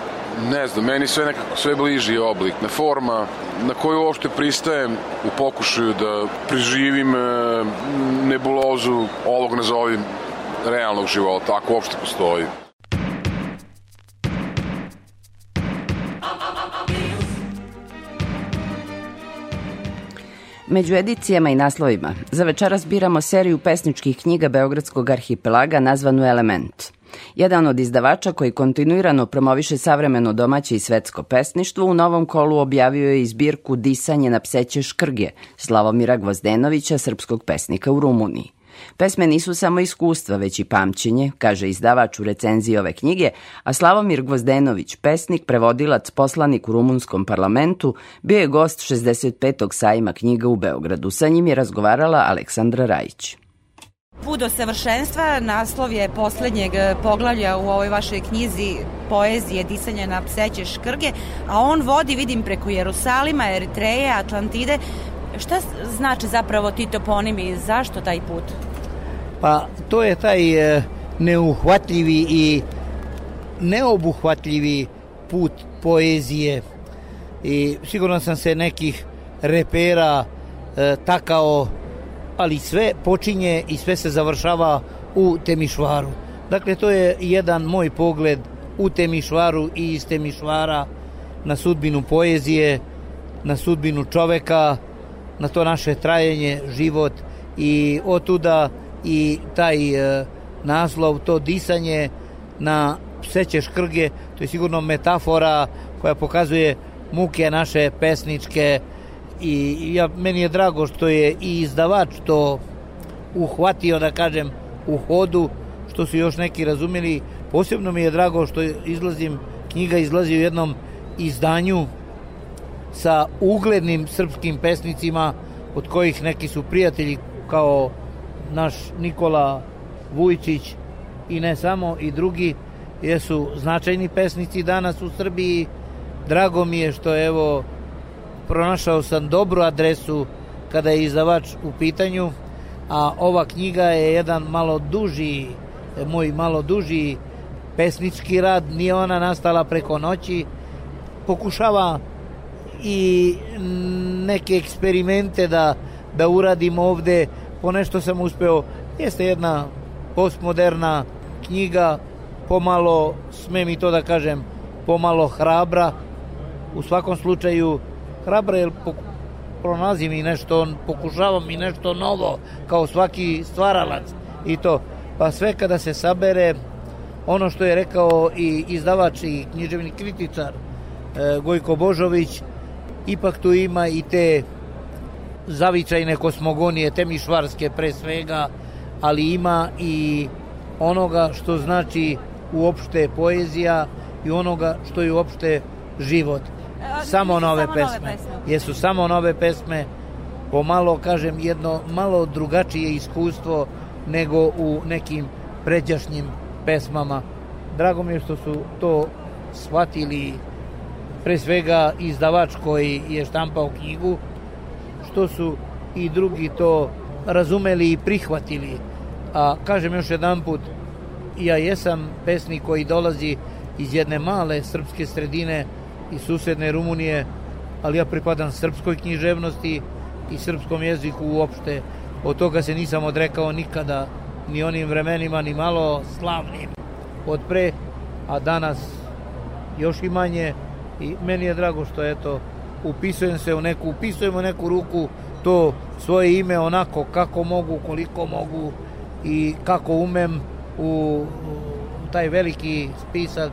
L: ne znam, meni sve nekako sve bliži oblik, na forma na koju uopšte pristajem u pokušaju da preživim e, nebulozu ovog nazovim realnog života, ako uopšte postoji.
B: Među edicijama i naslovima za večeras biramo seriju pesničkih knjiga Beogradskog arhipelaga nazvanu Element. Jedan od izdavača koji kontinuirano promoviše savremeno domaće i svetsko pesništvo u novom kolu objavio je izbirku Disanje na pseće škrge Slavomira Gvozdenovića, srpskog pesnika u Rumuniji. Pesme nisu samo iskustva, već i pamćenje, kaže izdavač u recenziji ove knjige, a Slavomir Gvozdenović, pesnik, prevodilac, poslanik u rumunskom parlamentu, bio je gost 65. sajma knjiga u Beogradu. Sa njim je razgovarala Aleksandra Rajić.
M: Put do savršenstva, naslov je poslednjeg poglavlja u ovoj vašoj knjizi poezije Disanje na pseće škrge, a on vodi, vidim, preko Jerusalima, Eritreje, Atlantide. Šta znači zapravo ti toponimi i zašto taj put?
N: Pa to je taj e, neuhvatljivi i neobuhvatljivi put poezije i sigurno sam se nekih repera e, takao ali sve počinje i sve se završava u Temišvaru. Dakle, to je jedan moj pogled u Temišvaru i iz Temišvara na sudbinu poezije, na sudbinu čoveka, na to naše trajanje, život i otuda i taj e, naslov, to disanje na pseće škrge, to je sigurno metafora koja pokazuje muke naše pesničke i ja, meni je drago što je i izdavač to uhvatio, da kažem, u hodu, što su još neki razumeli. Posebno mi je drago što izlazim, knjiga izlazi u jednom izdanju sa uglednim srpskim pesnicima, od kojih neki su prijatelji kao naš Nikola Vujčić i ne samo i drugi jesu značajni pesnici danas u Srbiji. Drago mi je što evo pronašao sam dobru adresu kada je izdavač u pitanju, a ova knjiga je jedan malo duži, moj malo duži pesnički rad, nije ona nastala preko noći, pokušava i neke eksperimente da, da uradim ovde, ponešto sam uspeo, jeste jedna postmoderna knjiga, pomalo, sme mi to da kažem, pomalo hrabra, u svakom slučaju hrabra jer pronalazim i nešto, pokušavam i nešto novo, kao svaki stvaralac i to. Pa sve kada se sabere, ono što je rekao i izdavač i književni kritičar e, Gojko Božović, ipak tu ima i te zavičajne kosmogonije, temišvarske pre svega, ali ima i onoga što znači uopšte poezija i onoga što je uopšte život. Samo nove
M: samo
N: pesme.
M: nove pesme.
N: Jesu samo nove pesme pomalo, kažem, jedno malo drugačije iskustvo nego u nekim pređašnjim pesmama. Drago mi je što su to shvatili pre svega izdavač koji je štampao knjigu, što su i drugi to razumeli i prihvatili. A kažem još jedan put, ja jesam pesnik koji dolazi iz jedne male srpske sredine iz susedne Rumunije, ali ja pripadam srpskoj književnosti i srpskom jeziku uopšte. Od toga se nisam odrekao nikada, ni onim vremenima, ni malo slavnim od pre, a danas još i manje i meni je drago što eto upisujem se u neku, upisujem u neku ruku to svoje ime onako kako mogu, koliko mogu i kako umem u, u taj veliki spisak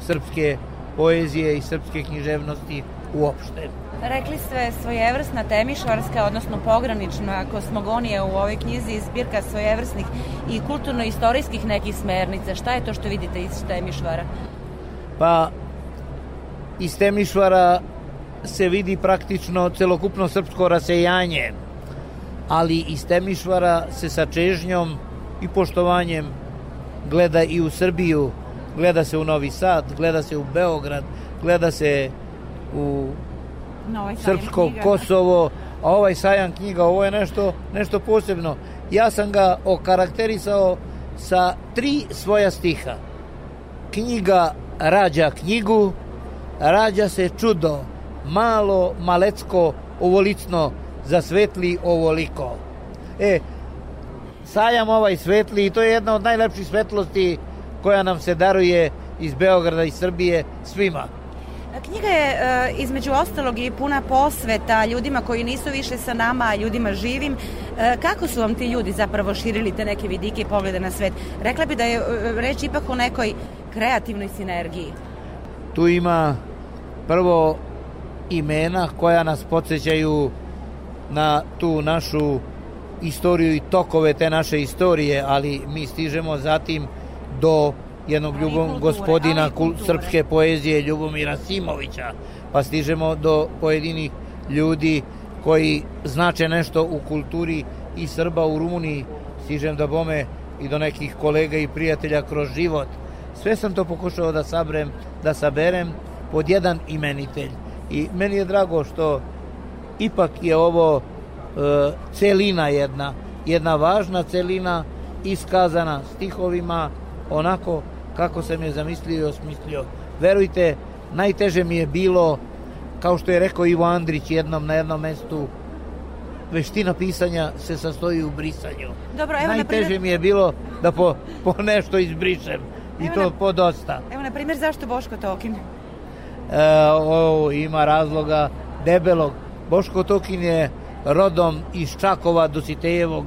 N: srpske poezije i srpske književnosti uopšte.
M: Rekli ste svojevrsna temišvarska, odnosno pogranična kosmogonija u ovoj knjizi iz zbirka svojevrsnih i kulturno-istorijskih nekih smernica. Šta je to što vidite iz Temišvara?
N: Pa iz Temišvara se vidi praktično celokupno srpsko rasejanje, ali iz Temišvara se sa čežnjom i poštovanjem gleda i u Srbiju, gleda se u Novi Sad, gleda se u Beograd, gleda se u
M: ovaj
N: srpsko
M: knjiga.
N: Kosovo, a ovaj sajam knjiga, ovo je nešto, nešto posebno. Ja sam ga okarakterisao sa tri svoja stiha. Knjiga rađa knjigu, rađa se čudo, malo, malecko, ovolicno, zasvetli ovoliko. E, sajam ovaj svetli i to je jedna od najlepših svetlosti koja nam se daruje iz Beograda i Srbije svima.
M: Knjiga je e, između ostalog i puna posveta ljudima koji nisu više sa nama, a ljudima živim. E, kako su vam ti ljudi zapravo širili te neke vidike i poglede na svet? Rekla bi da je e, reč ipak o nekoj kreativnoj sinergiji.
N: Tu ima prvo imena koja nas podsjećaju na tu našu istoriju i tokove te naše istorije, ali mi stižemo zatim do jednog ljubom
O: kulture,
N: gospodina kul- srpske poezije Ljubomira Simovića, pa stižemo do pojedinih ljudi koji znače nešto u kulturi i Srba u Rumuniji, stižem da bome i do nekih kolega i prijatelja kroz život. Sve sam to pokušao da sabrem, da saberem pod jedan imenitelj. I meni je drago što ipak je ovo e, celina jedna, jedna važna celina iskazana stihovima onako kako sam je zamislio i osmislio. Verujte, najteže mi je bilo, kao što je rekao Ivo Andrić jednom na jednom mestu, veština pisanja se sastoji u brisanju.
M: Dobro, evo na
N: Najteže
M: primjer,
N: mi je bilo da po, po nešto izbrišem i
M: Evo
N: to
M: na-
N: po dosta.
M: evo na primjer zašto Boško Tokin?
N: E, o, ima razloga debelog. Boško Tokin je rodom iz Čakova Dositejevog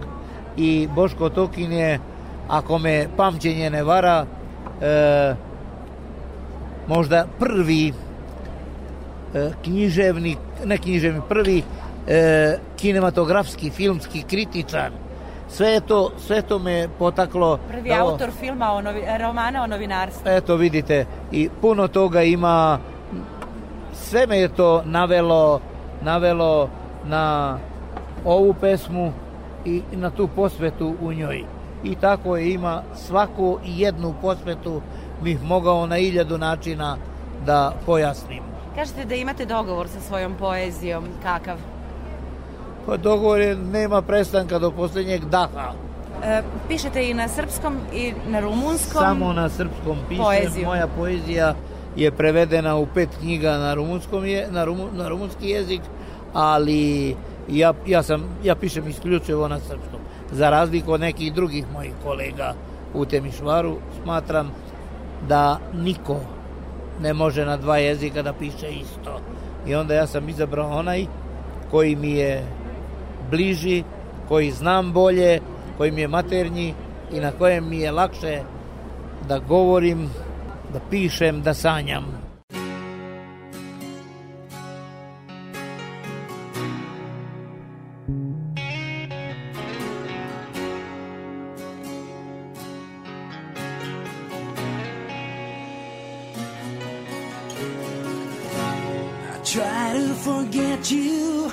N: i Boško Tokin je, ako me pamćenje ne vara, e, možda prvi e, književnik, ne književnik, prvi e, kinematografski, filmski kritičar. Sve to, sve to me potaklo.
M: Prvi
N: da
M: autor filma o novi, romana o novinarstvu.
N: Eto vidite, i puno toga ima, sve me je to navelo, navelo na ovu pesmu i na tu posvetu u njoj. I tako je ima svaku jednu posvetu bih mogao na iljadu načina da pojasnim.
M: Kažete da imate dogovor sa svojom poezijom, kakav?
N: Pa dogovor je, nema prestanka do posljednjeg daha.
M: E, pišete i na srpskom i na rumunskom?
N: Samo na srpskom pišem.
M: Poeziju.
N: Moja poezija je prevedena u pet knjiga na rumunskom je, na, rumu, na rumunski jezik, ali ja, ja, sam, ja pišem isključivo na srpskom. Za razliku od nekih drugih mojih kolega u Temišvaru, smatram da niko ne može na dva jezika da piše isto. I onda ja sam izabrao onaj koji mi je bliži, koji znam bolje, koji mi je maternji i na kojem mi je lakše da govorim, da pišem, da sanjam.
P: try to forget you.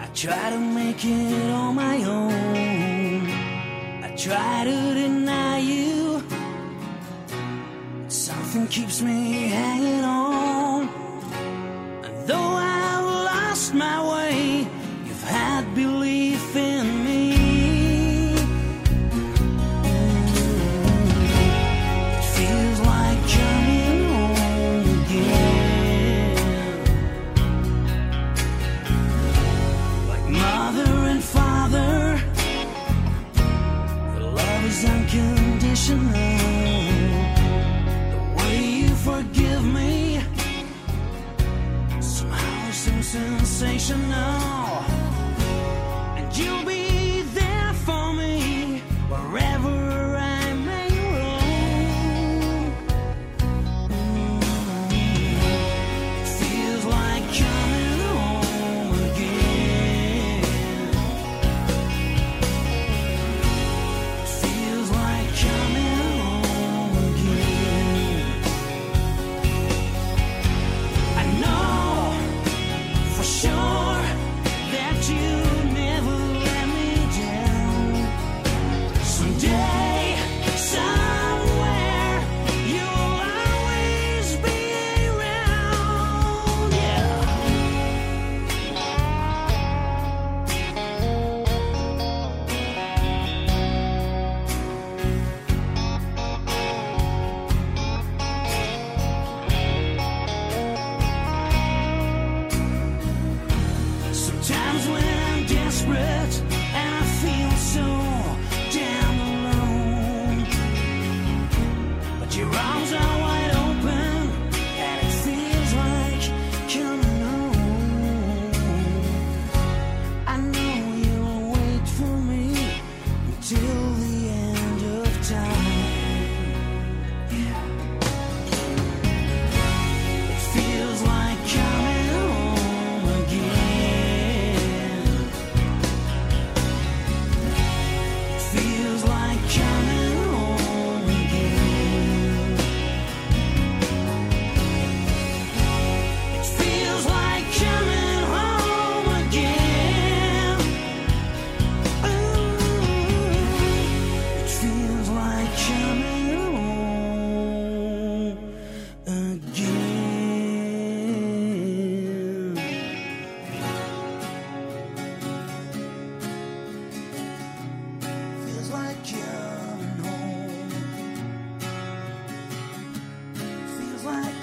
P: I try to make it on my own. I try to deny you. nothing keeps me hanging on. And though I lost my way.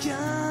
P: young.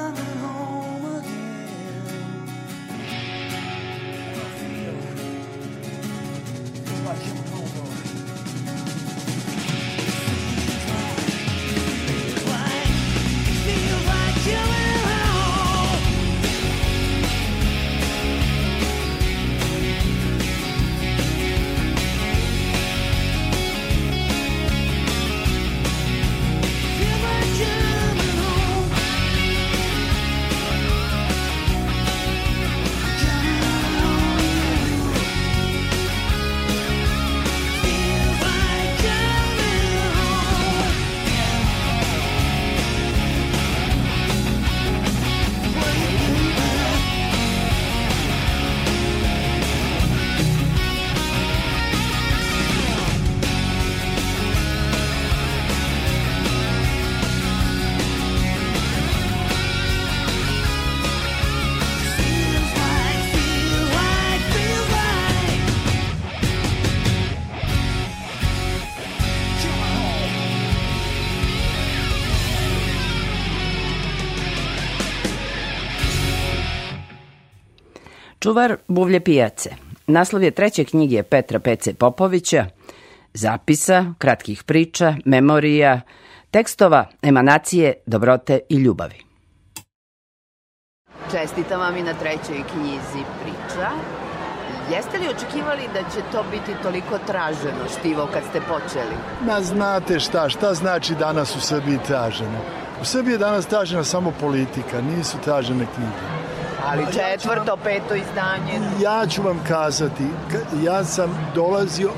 B: Čuvar buvlje pijace. Naslov je treće knjige Petra Pece Popovića, zapisa, kratkih priča, memorija, tekstova, emanacije, dobrote i ljubavi. Čestitam vam i na trećoj knjizi priča. Jeste li očekivali da će to biti toliko traženo štivo kad ste počeli?
O: Ma znate šta, šta znači danas u Srbiji traženo? U Srbiji je danas tražena samo politika, nisu tražene knjige
B: ali četvrto, peto izdanje.
O: Ja ću vam kazati, ja sam dolazio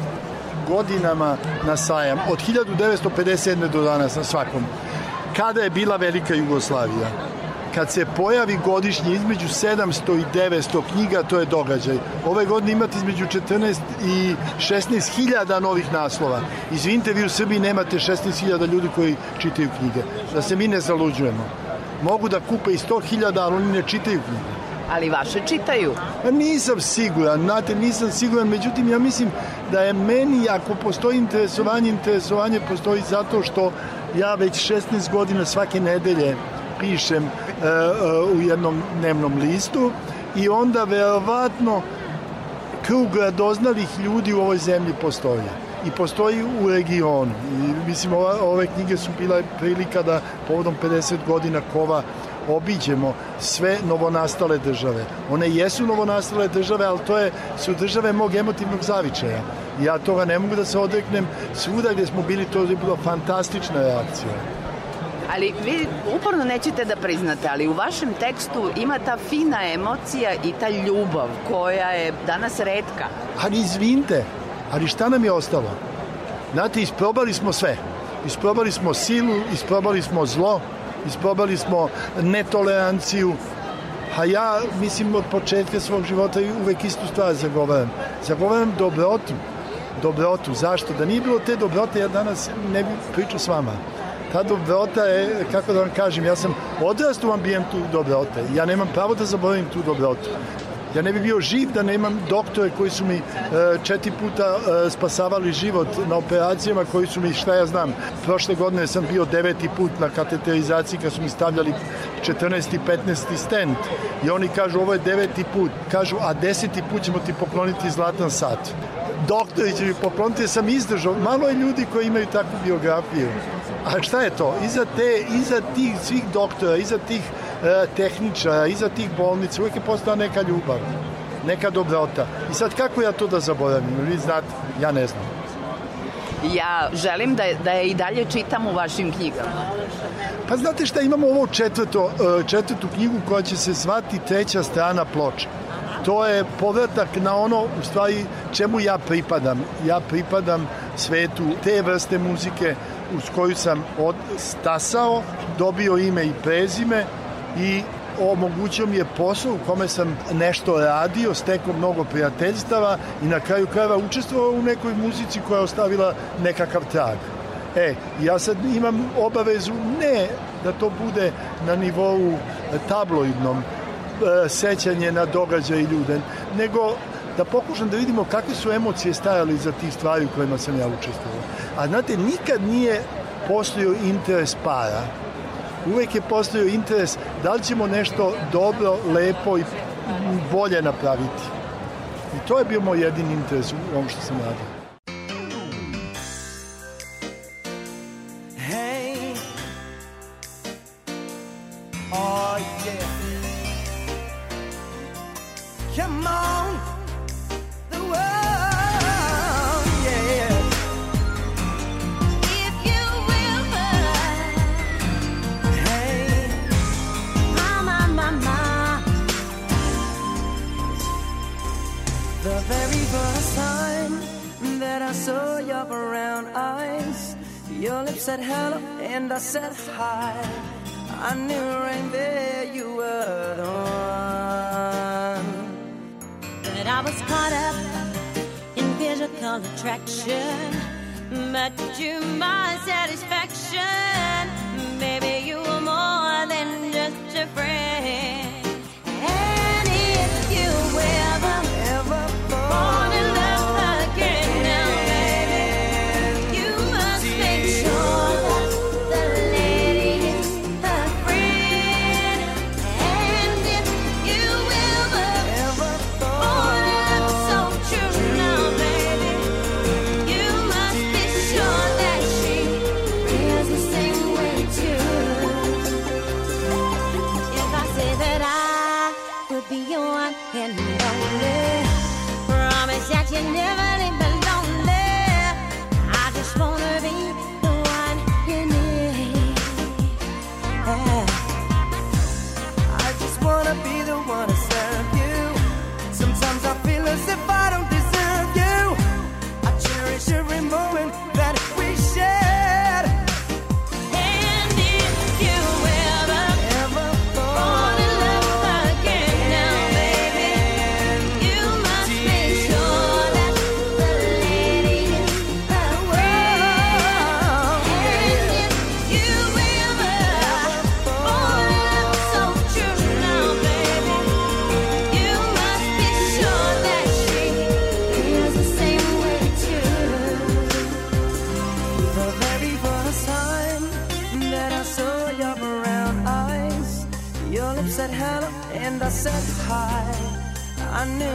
O: godinama na sajam, od 1957. do danas na svakom. Kada je bila velika Jugoslavija? Kad se pojavi godišnje između 700 i 900 knjiga, to je događaj. Ove godine imate između 14 i 16 hiljada novih naslova. Izvinite, vi u Srbiji nemate 16 hiljada ljudi koji čitaju knjige. Da se mi ne zaluđujemo. Mogu da kupe i 100 hiljada, ali oni ne čitaju knjige.
B: Ali vaše čitaju.
O: Pa nisam siguran, znate, nisam siguran, međutim ja mislim da je meni, ako postoji interesovanje, interesovanje postoji zato što ja već 16 godina svake nedelje pišem e, e, u jednom dnevnom listu i onda verovatno krug radoznalih ljudi u ovoj zemlji postoji i postoji u regionu. I, mislim, ova, ove knjige su bila prilika da povodom 50 godina kova obiđemo sve novonastale države. One jesu novonastale države, ali to je, su države mog emotivnog zavičaja. Ja toga ne mogu da se odreknem. Svuda gde smo bili, to je bila fantastična reakcija.
B: Ali vi uporno nećete da priznate, ali u vašem tekstu ima ta fina emocija i ta ljubav koja je danas redka.
O: Ali izvinite, ali šta nam je ostalo? Znate, isprobali smo sve. Isprobali smo silu, isprobali smo zlo, isprobali smo netoleranciju, a ja, mislim, od početka svog života uvek istu stvar zagovaram. Zagovaram dobrotu. Dobrotu. Zašto? Da nije bilo te dobrote, ja danas ne bi pričao s vama. Ta dobrota je, kako da vam kažem, ja sam odrastao u ambijentu dobrote. Ja nemam pravo da zaboravim tu dobrotu. Ja ne bi bio živ da nemam doktore koji su mi e, četiri puta e, spasavali život na operacijama koji su mi, šta ja znam, prošle godine sam bio deveti put na kateterizaciji kad su mi stavljali 14. i 15. stent i oni kažu ovo je deveti put, kažu a deseti put ćemo ti pokloniti zlatan sat. Doktori će mi pokloniti jer sam izdržao. Malo je ljudi koji imaju takvu biografiju. A šta je to? Iza, te, iza tih svih doktora, iza tih tehničara, iza tih bolnica, uvijek je postala neka ljubav, neka dobrota. I sad kako ja to da zaboravim? Vi znate, ja ne znam.
B: Ja želim da, da je i dalje čitam u vašim knjigama.
O: Pa znate šta, imamo ovo četvrto, e, četvrtu knjigu koja će se zvati treća strana ploče. To je povratak na ono, u stvari, čemu ja pripadam. Ja pripadam svetu te vrste muzike uz koju sam od, stasao, dobio ime i prezime i omogućio mi je posao u kome sam nešto radio, stekao mnogo prijateljstava i na kraju krajeva učestvovao u nekoj muzici koja je ostavila nekakav trag. E, ja sad imam obavezu ne da to bude na nivou tabloidnom, e, sećanje na događaj i ljude, nego da pokušam da vidimo kakve su emocije stajali za tih stvari u kojima sam ja učestvovao. A znate, nikad nije postojao interes para, uvek je postojao interes da li ćemo nešto dobro, lepo i bolje napraviti. I to je bio moj jedini interes u ovom što sam radio.
P: Hey. Oh yeah. Come on. I saw your brown eyes, your lips said hello and I said hi. I knew right there you were the one.
I: But I was caught up in physical attraction. But to my satisfaction, baby, you were more than just a friend. I knew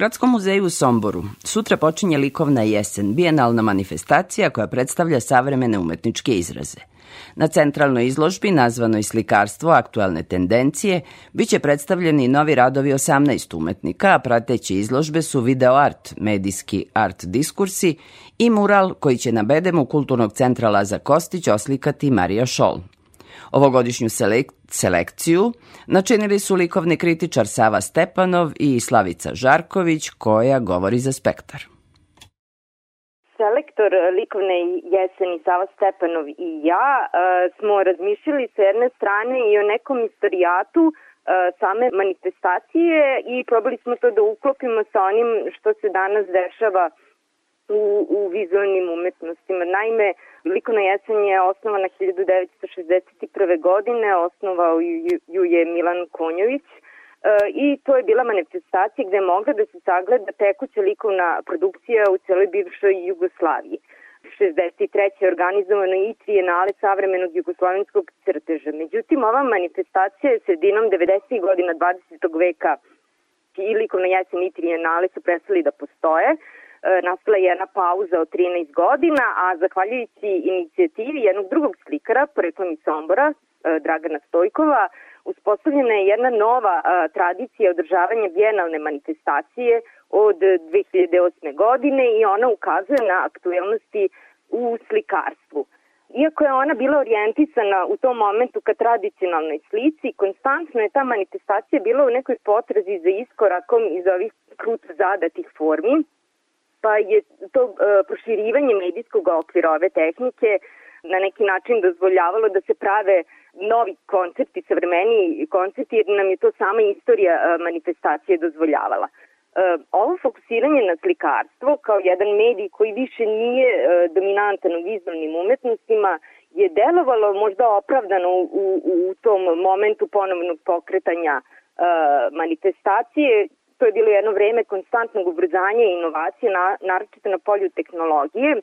B: Gradskom muzeju u Somboru sutra počinje likovna jesen, bijenalna manifestacija koja predstavlja savremene umetničke izraze. Na centralnoj izložbi, nazvanoj Slikarstvo aktualne tendencije, biće predstavljeni novi radovi 18 umetnika, a prateći izložbe su video art, medijski art diskursi i mural koji će na bedemu Kulturnog centra Laza Kostić oslikati Marija Šol. Ovogodišnju selek- selekciju načinili su likovni kritičar Sava Stepanov i Slavica Žarković, koja govori za spektar.
Q: Selektor likovne jeseni Sava Stepanov i ja e, smo razmišljali sa jedne strane i o nekom istorijatu e, same manifestacije i probali smo to da uklopimo sa onim što se danas dešava u, u vizualnim umetnostima. Naime, likovna jesen je osnovana 1961. godine, osnovao ju, je Milan Konjović e, i to je bila manifestacija gde je mogla da se sagleda tekuća likovna produkcija u celoj bivšoj Jugoslaviji. 63. je organizovano i trijenale savremenog jugoslovenskog crteža. Međutim, ova manifestacija je sredinom 90. godina 20. veka i likovna jesen i trijenale su prestali da postoje. E, nastala je jedna pauza od 13 godina, a zahvaljujući inicijativi jednog drugog slikara, poreklom iz Sombora, e, Dragana Stojkova, uspostavljena je jedna nova a, tradicija održavanja bijenalne manifestacije od 2008. godine i ona ukazuje na aktuelnosti u slikarstvu. Iako je ona bila orijentisana u tom momentu ka tradicionalnoj slici, konstantno je ta manifestacija bila u nekoj potrazi za iskorakom iz ovih kruto zadatih formi, pa je to e, proširivanje medijskog okvira ove tehnike na neki način dozvoljavalo da se prave novi koncepti, savremeni koncepti, jer nam je to sama istorija e, manifestacije dozvoljavala. E, ovo fokusiranje na slikarstvo kao jedan medij koji više nije e, dominantan u vizualnim umetnostima je delovalo možda opravdano u, u, u tom momentu ponovnog pokretanja manifestacije. To je bilo jedno vreme konstantnog ubrzanja i inovacije, na, naročito na polju tehnologije.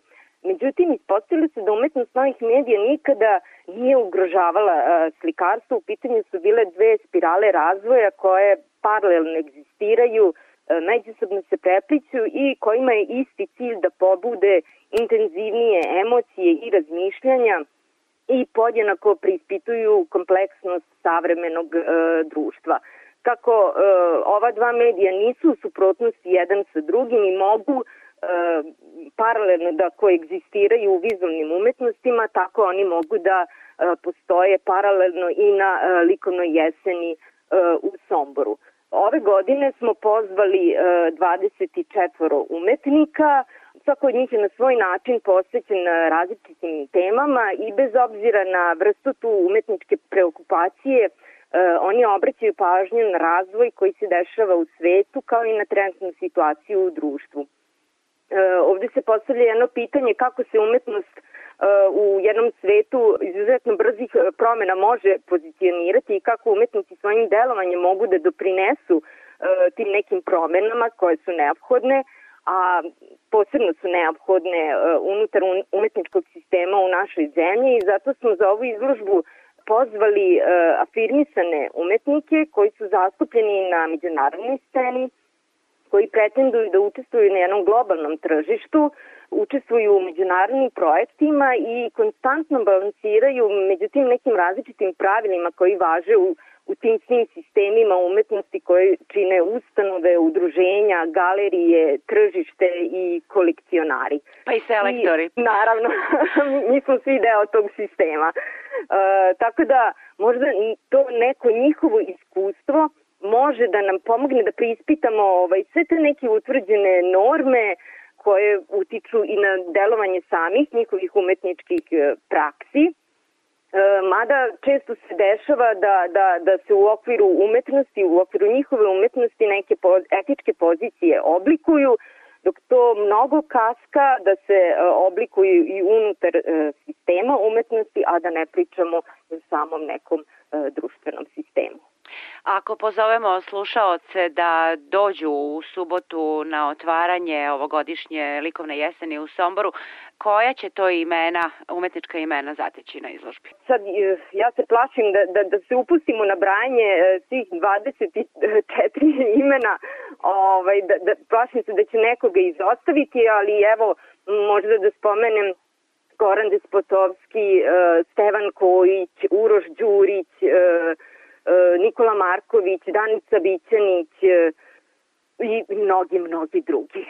Q: Međutim, ispostavilo se da umetnost novih medija nikada nije ugrožavala a, slikarstvo. U pitanju su bile dve spirale razvoja koje paralelno egzistiraju, a, međusobno se prepliću i kojima je isti cilj da pobude intenzivnije emocije i razmišljanja i podjednako preispituju kompleksnost savremenog e, društva. Kako e, ova dva medija nisu u suprotnosti jedan sa drugim i mogu e, paralelno da koegzistiraju u vizualnim umetnostima, tako oni mogu da e, postoje paralelno i na e, likovnoj jeseni e, u Somboru. Ove godine smo pozvali e, 24 umetnika, svako od njih je na svoj način posvećen različitim temama i bez obzira na vrstu tu umetničke preokupacije, oni obraćaju pažnju na razvoj koji se dešava u svetu kao i na trenutnu situaciju u društvu. E, ovde se postavlja jedno pitanje kako se umetnost e, u jednom svetu izuzetno brzih e, promena može pozicionirati i kako umetnosti svojim delovanjem mogu da doprinesu e, tim nekim promenama koje su neophodne, a posebno su neophodne e, unutar un- umetničkog sistema u našoj zemlji i zato smo za ovu izložbu pozvali e, afirmisane umetnike koji su zastupljeni na međunarodnoj sceni, koji pretenduju da učestvuju na jednom globalnom tržištu, učestvuju u međunarodnim projektima i konstantno balansiraju među tim nekim različitim pravilima koji važe u, u tim svim sistemima umetnosti koje čine ustanove, udruženja, galerije, tržište i kolekcionari.
R: Pa i selektori.
Q: I, naravno, mi smo svi deo tog sistema. E, tako da možda to neko njihovo iskustvo može da nam pomogne da preispitamo ovaj, sve te neke utvrđene norme koje utiču i na delovanje samih njihovih umetničkih e, praksi. E, mada često se dešava da, da, da se u okviru umetnosti, u okviru njihove umetnosti neke etičke pozicije oblikuju, dok to mnogo kaska da se e, oblikuju i unutar e, sistema umetnosti, a da ne pričamo o samom nekom društvenom sistemu.
R: Ako pozovemo slušaoce da dođu u subotu na otvaranje ovogodišnje likovne jeseni u Somboru, koja će to imena, umetnička imena zateći na izložbi?
Q: Sad, e, ja se plašim da, da, da se upustimo na brajanje e, svih 24 imena, ovaj, da, da, plašim se da će nekoga izostaviti, ali evo, možda da spomenem Goran Despotovski, e, Stevan Kojić, Uroš Đurić, Nikola Marković, Danica Bićanić i mnogi, mnogi drugi.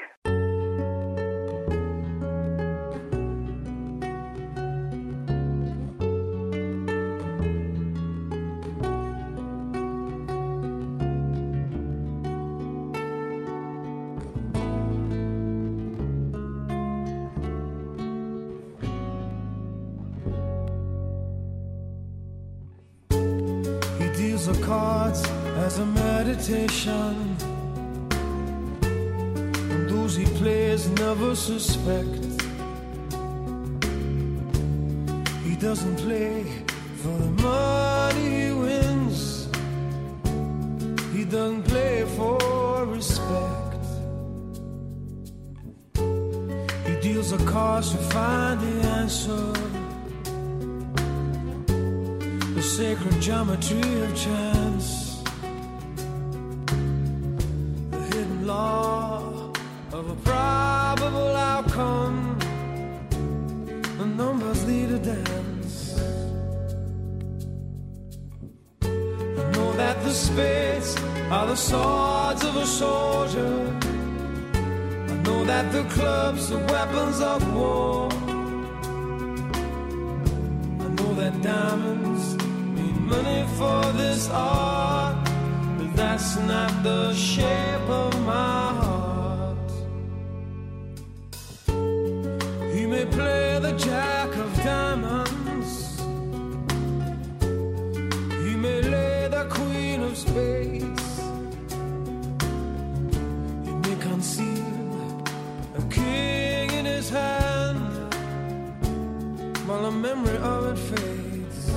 C: As a meditation. And those he plays never suspect. He doesn't play for the money he wins. He doesn't play for respect. He deals the cards to find the answer the sacred geometry of chance, the spades are the swords of a soldier. I know that the clubs are weapons of war. I know that diamonds need money for this art, but that's not the shape of my heart. Queen of may conceal a king in his hand while the memory of it fades.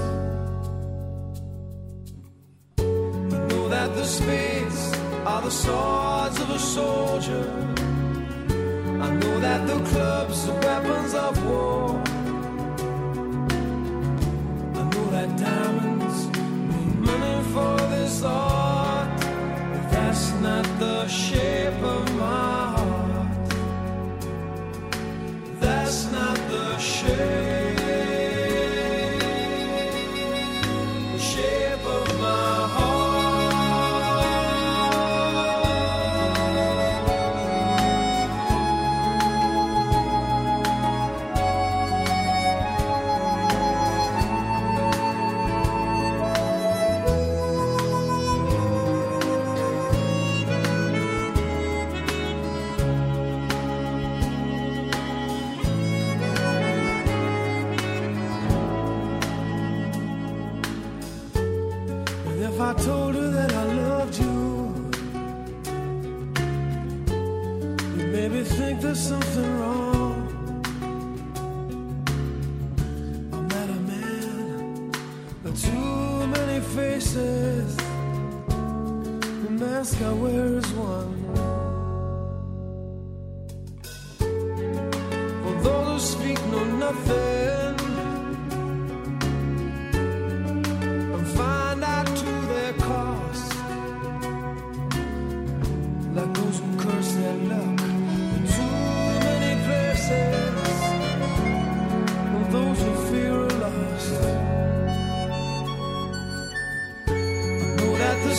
C: Know that the spades are the swords of a soldier. I know that the clubs are weapons of war.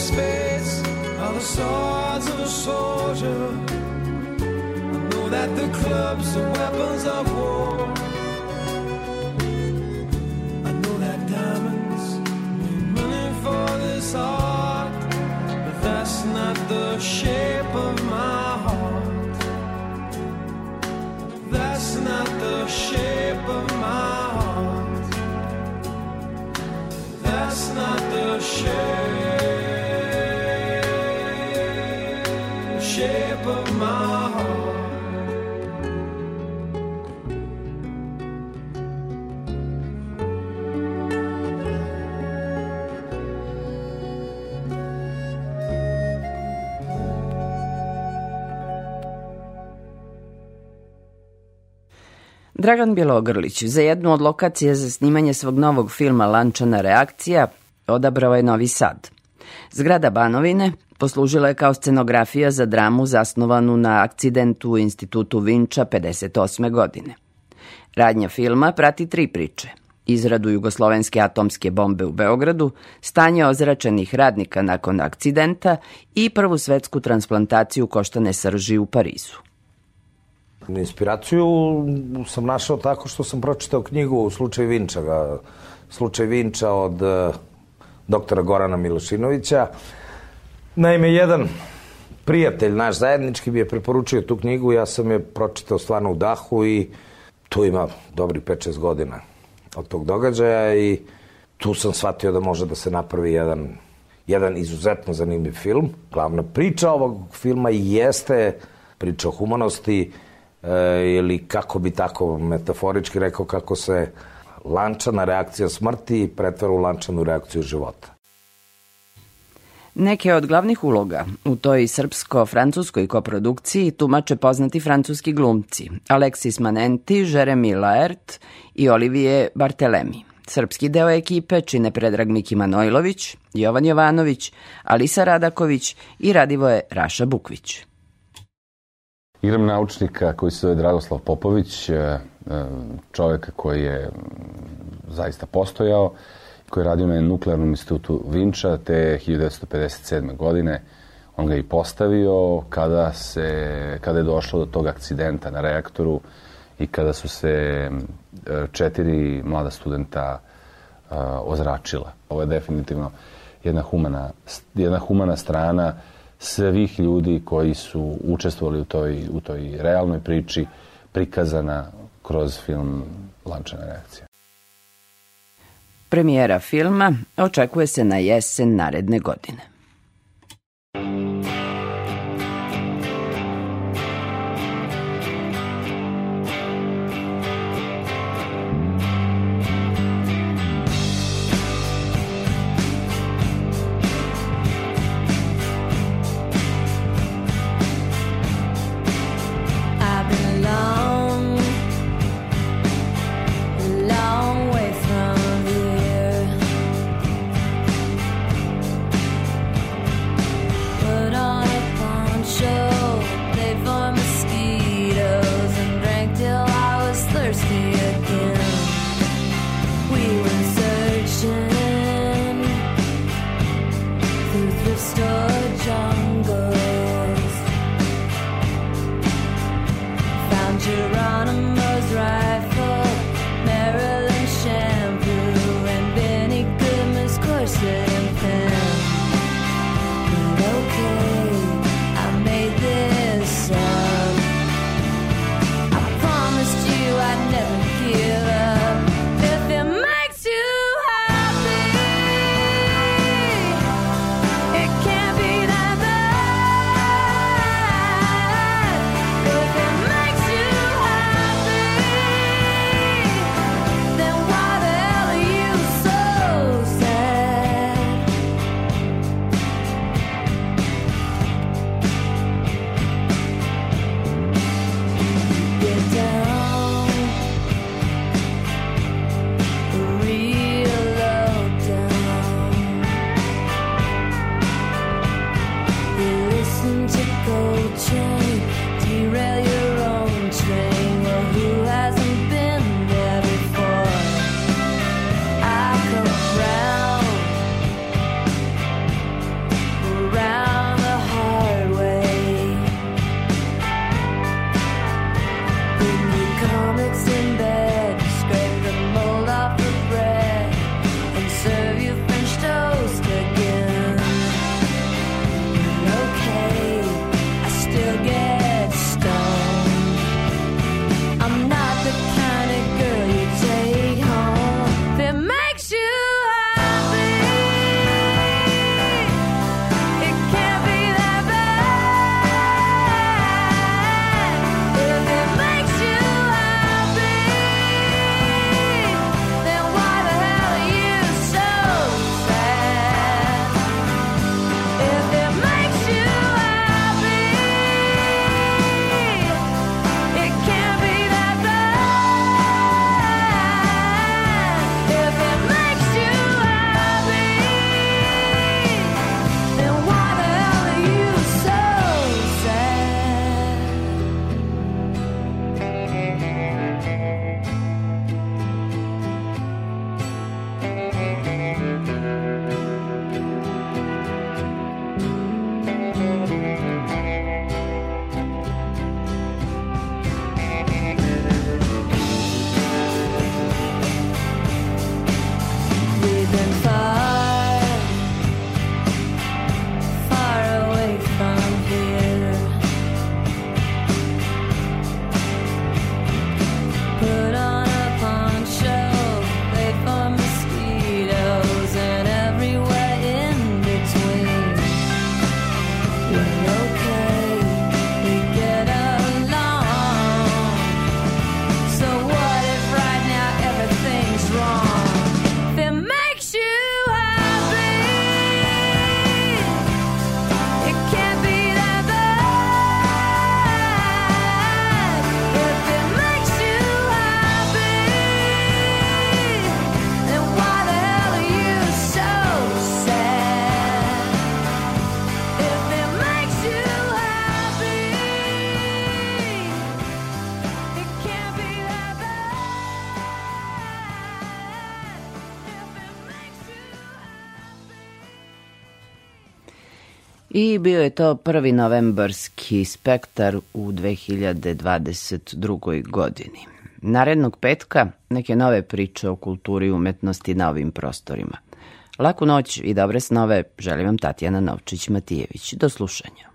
C: That are the swords of a soldier. I know that the clubs are weapons of war. I know that diamonds mean money for this art, but that's not the shape of my heart. That's not the shape of my heart. That's not the shape
B: Dragan Bjelogrlić za jednu od lokacija za snimanje svog novog filma Lančana reakcija odabrao je Novi Sad. Zgrada Banovine poslužila je kao scenografija za dramu zasnovanu na akcidentu u institutu Vinča 58. godine. Radnja filma prati tri priče. Izradu jugoslovenske atomske bombe u Beogradu, stanje ozračenih radnika nakon akcidenta i prvu svetsku transplantaciju koštane srži u Parizu.
S: Inspiraciju sam našao tako što sam pročitao knjigu Slučaj Vinča, ga- Slučaj Vinča od eh, doktora Gorana Milošinovića. Naime, jedan prijatelj naš zajednički mi je preporučio tu knjigu, ja sam je pročitao stvarno u dahu i tu ima dobri 5-6 godina od tog događaja i tu sam shvatio da može da se napravi jedan, jedan izuzetno zanimljiv film. Glavna priča ovog filma jeste priča o humanosti e, ili kako bi tako metaforički rekao kako se lančana reakcija smrti pretvara u lančanu reakciju života.
B: Neke od glavnih uloga u toj srpsko-francuskoj koprodukciji tumače poznati francuski glumci Alexis Manenti, Jeremy Laert i Olivier Bartelemi. Srpski deo ekipe čine Predrag Miki Manojlović, Jovan Jovanović, Alisa Radaković i Radivoje Raša Bukvić.
T: Igram naučnika koji se zove Dragoslav Popović, e, e, čoveka koji je zaista postojao, koji je radio na nuklearnom institutu Vinča, te 1957. godine on ga i postavio kada, se, kada je došlo do tog akcidenta na reaktoru i kada su se e, četiri mlada studenta ozračila. Ovo je definitivno jedna humana, jedna humana strana svih ljudi koji su učestvovali u toj, u toj realnoj priči prikazana kroz film Lančana reakcija.
B: Premijera filma očekuje se na jesen naredne godine. Bio je to prvi novembarski spektar u 2022. godini. Narednog petka neke nove priče o kulturi i umetnosti na ovim prostorima. Laku noć i dobre snove želim vam Tatjana Novčić-Matijević. Do slušanja.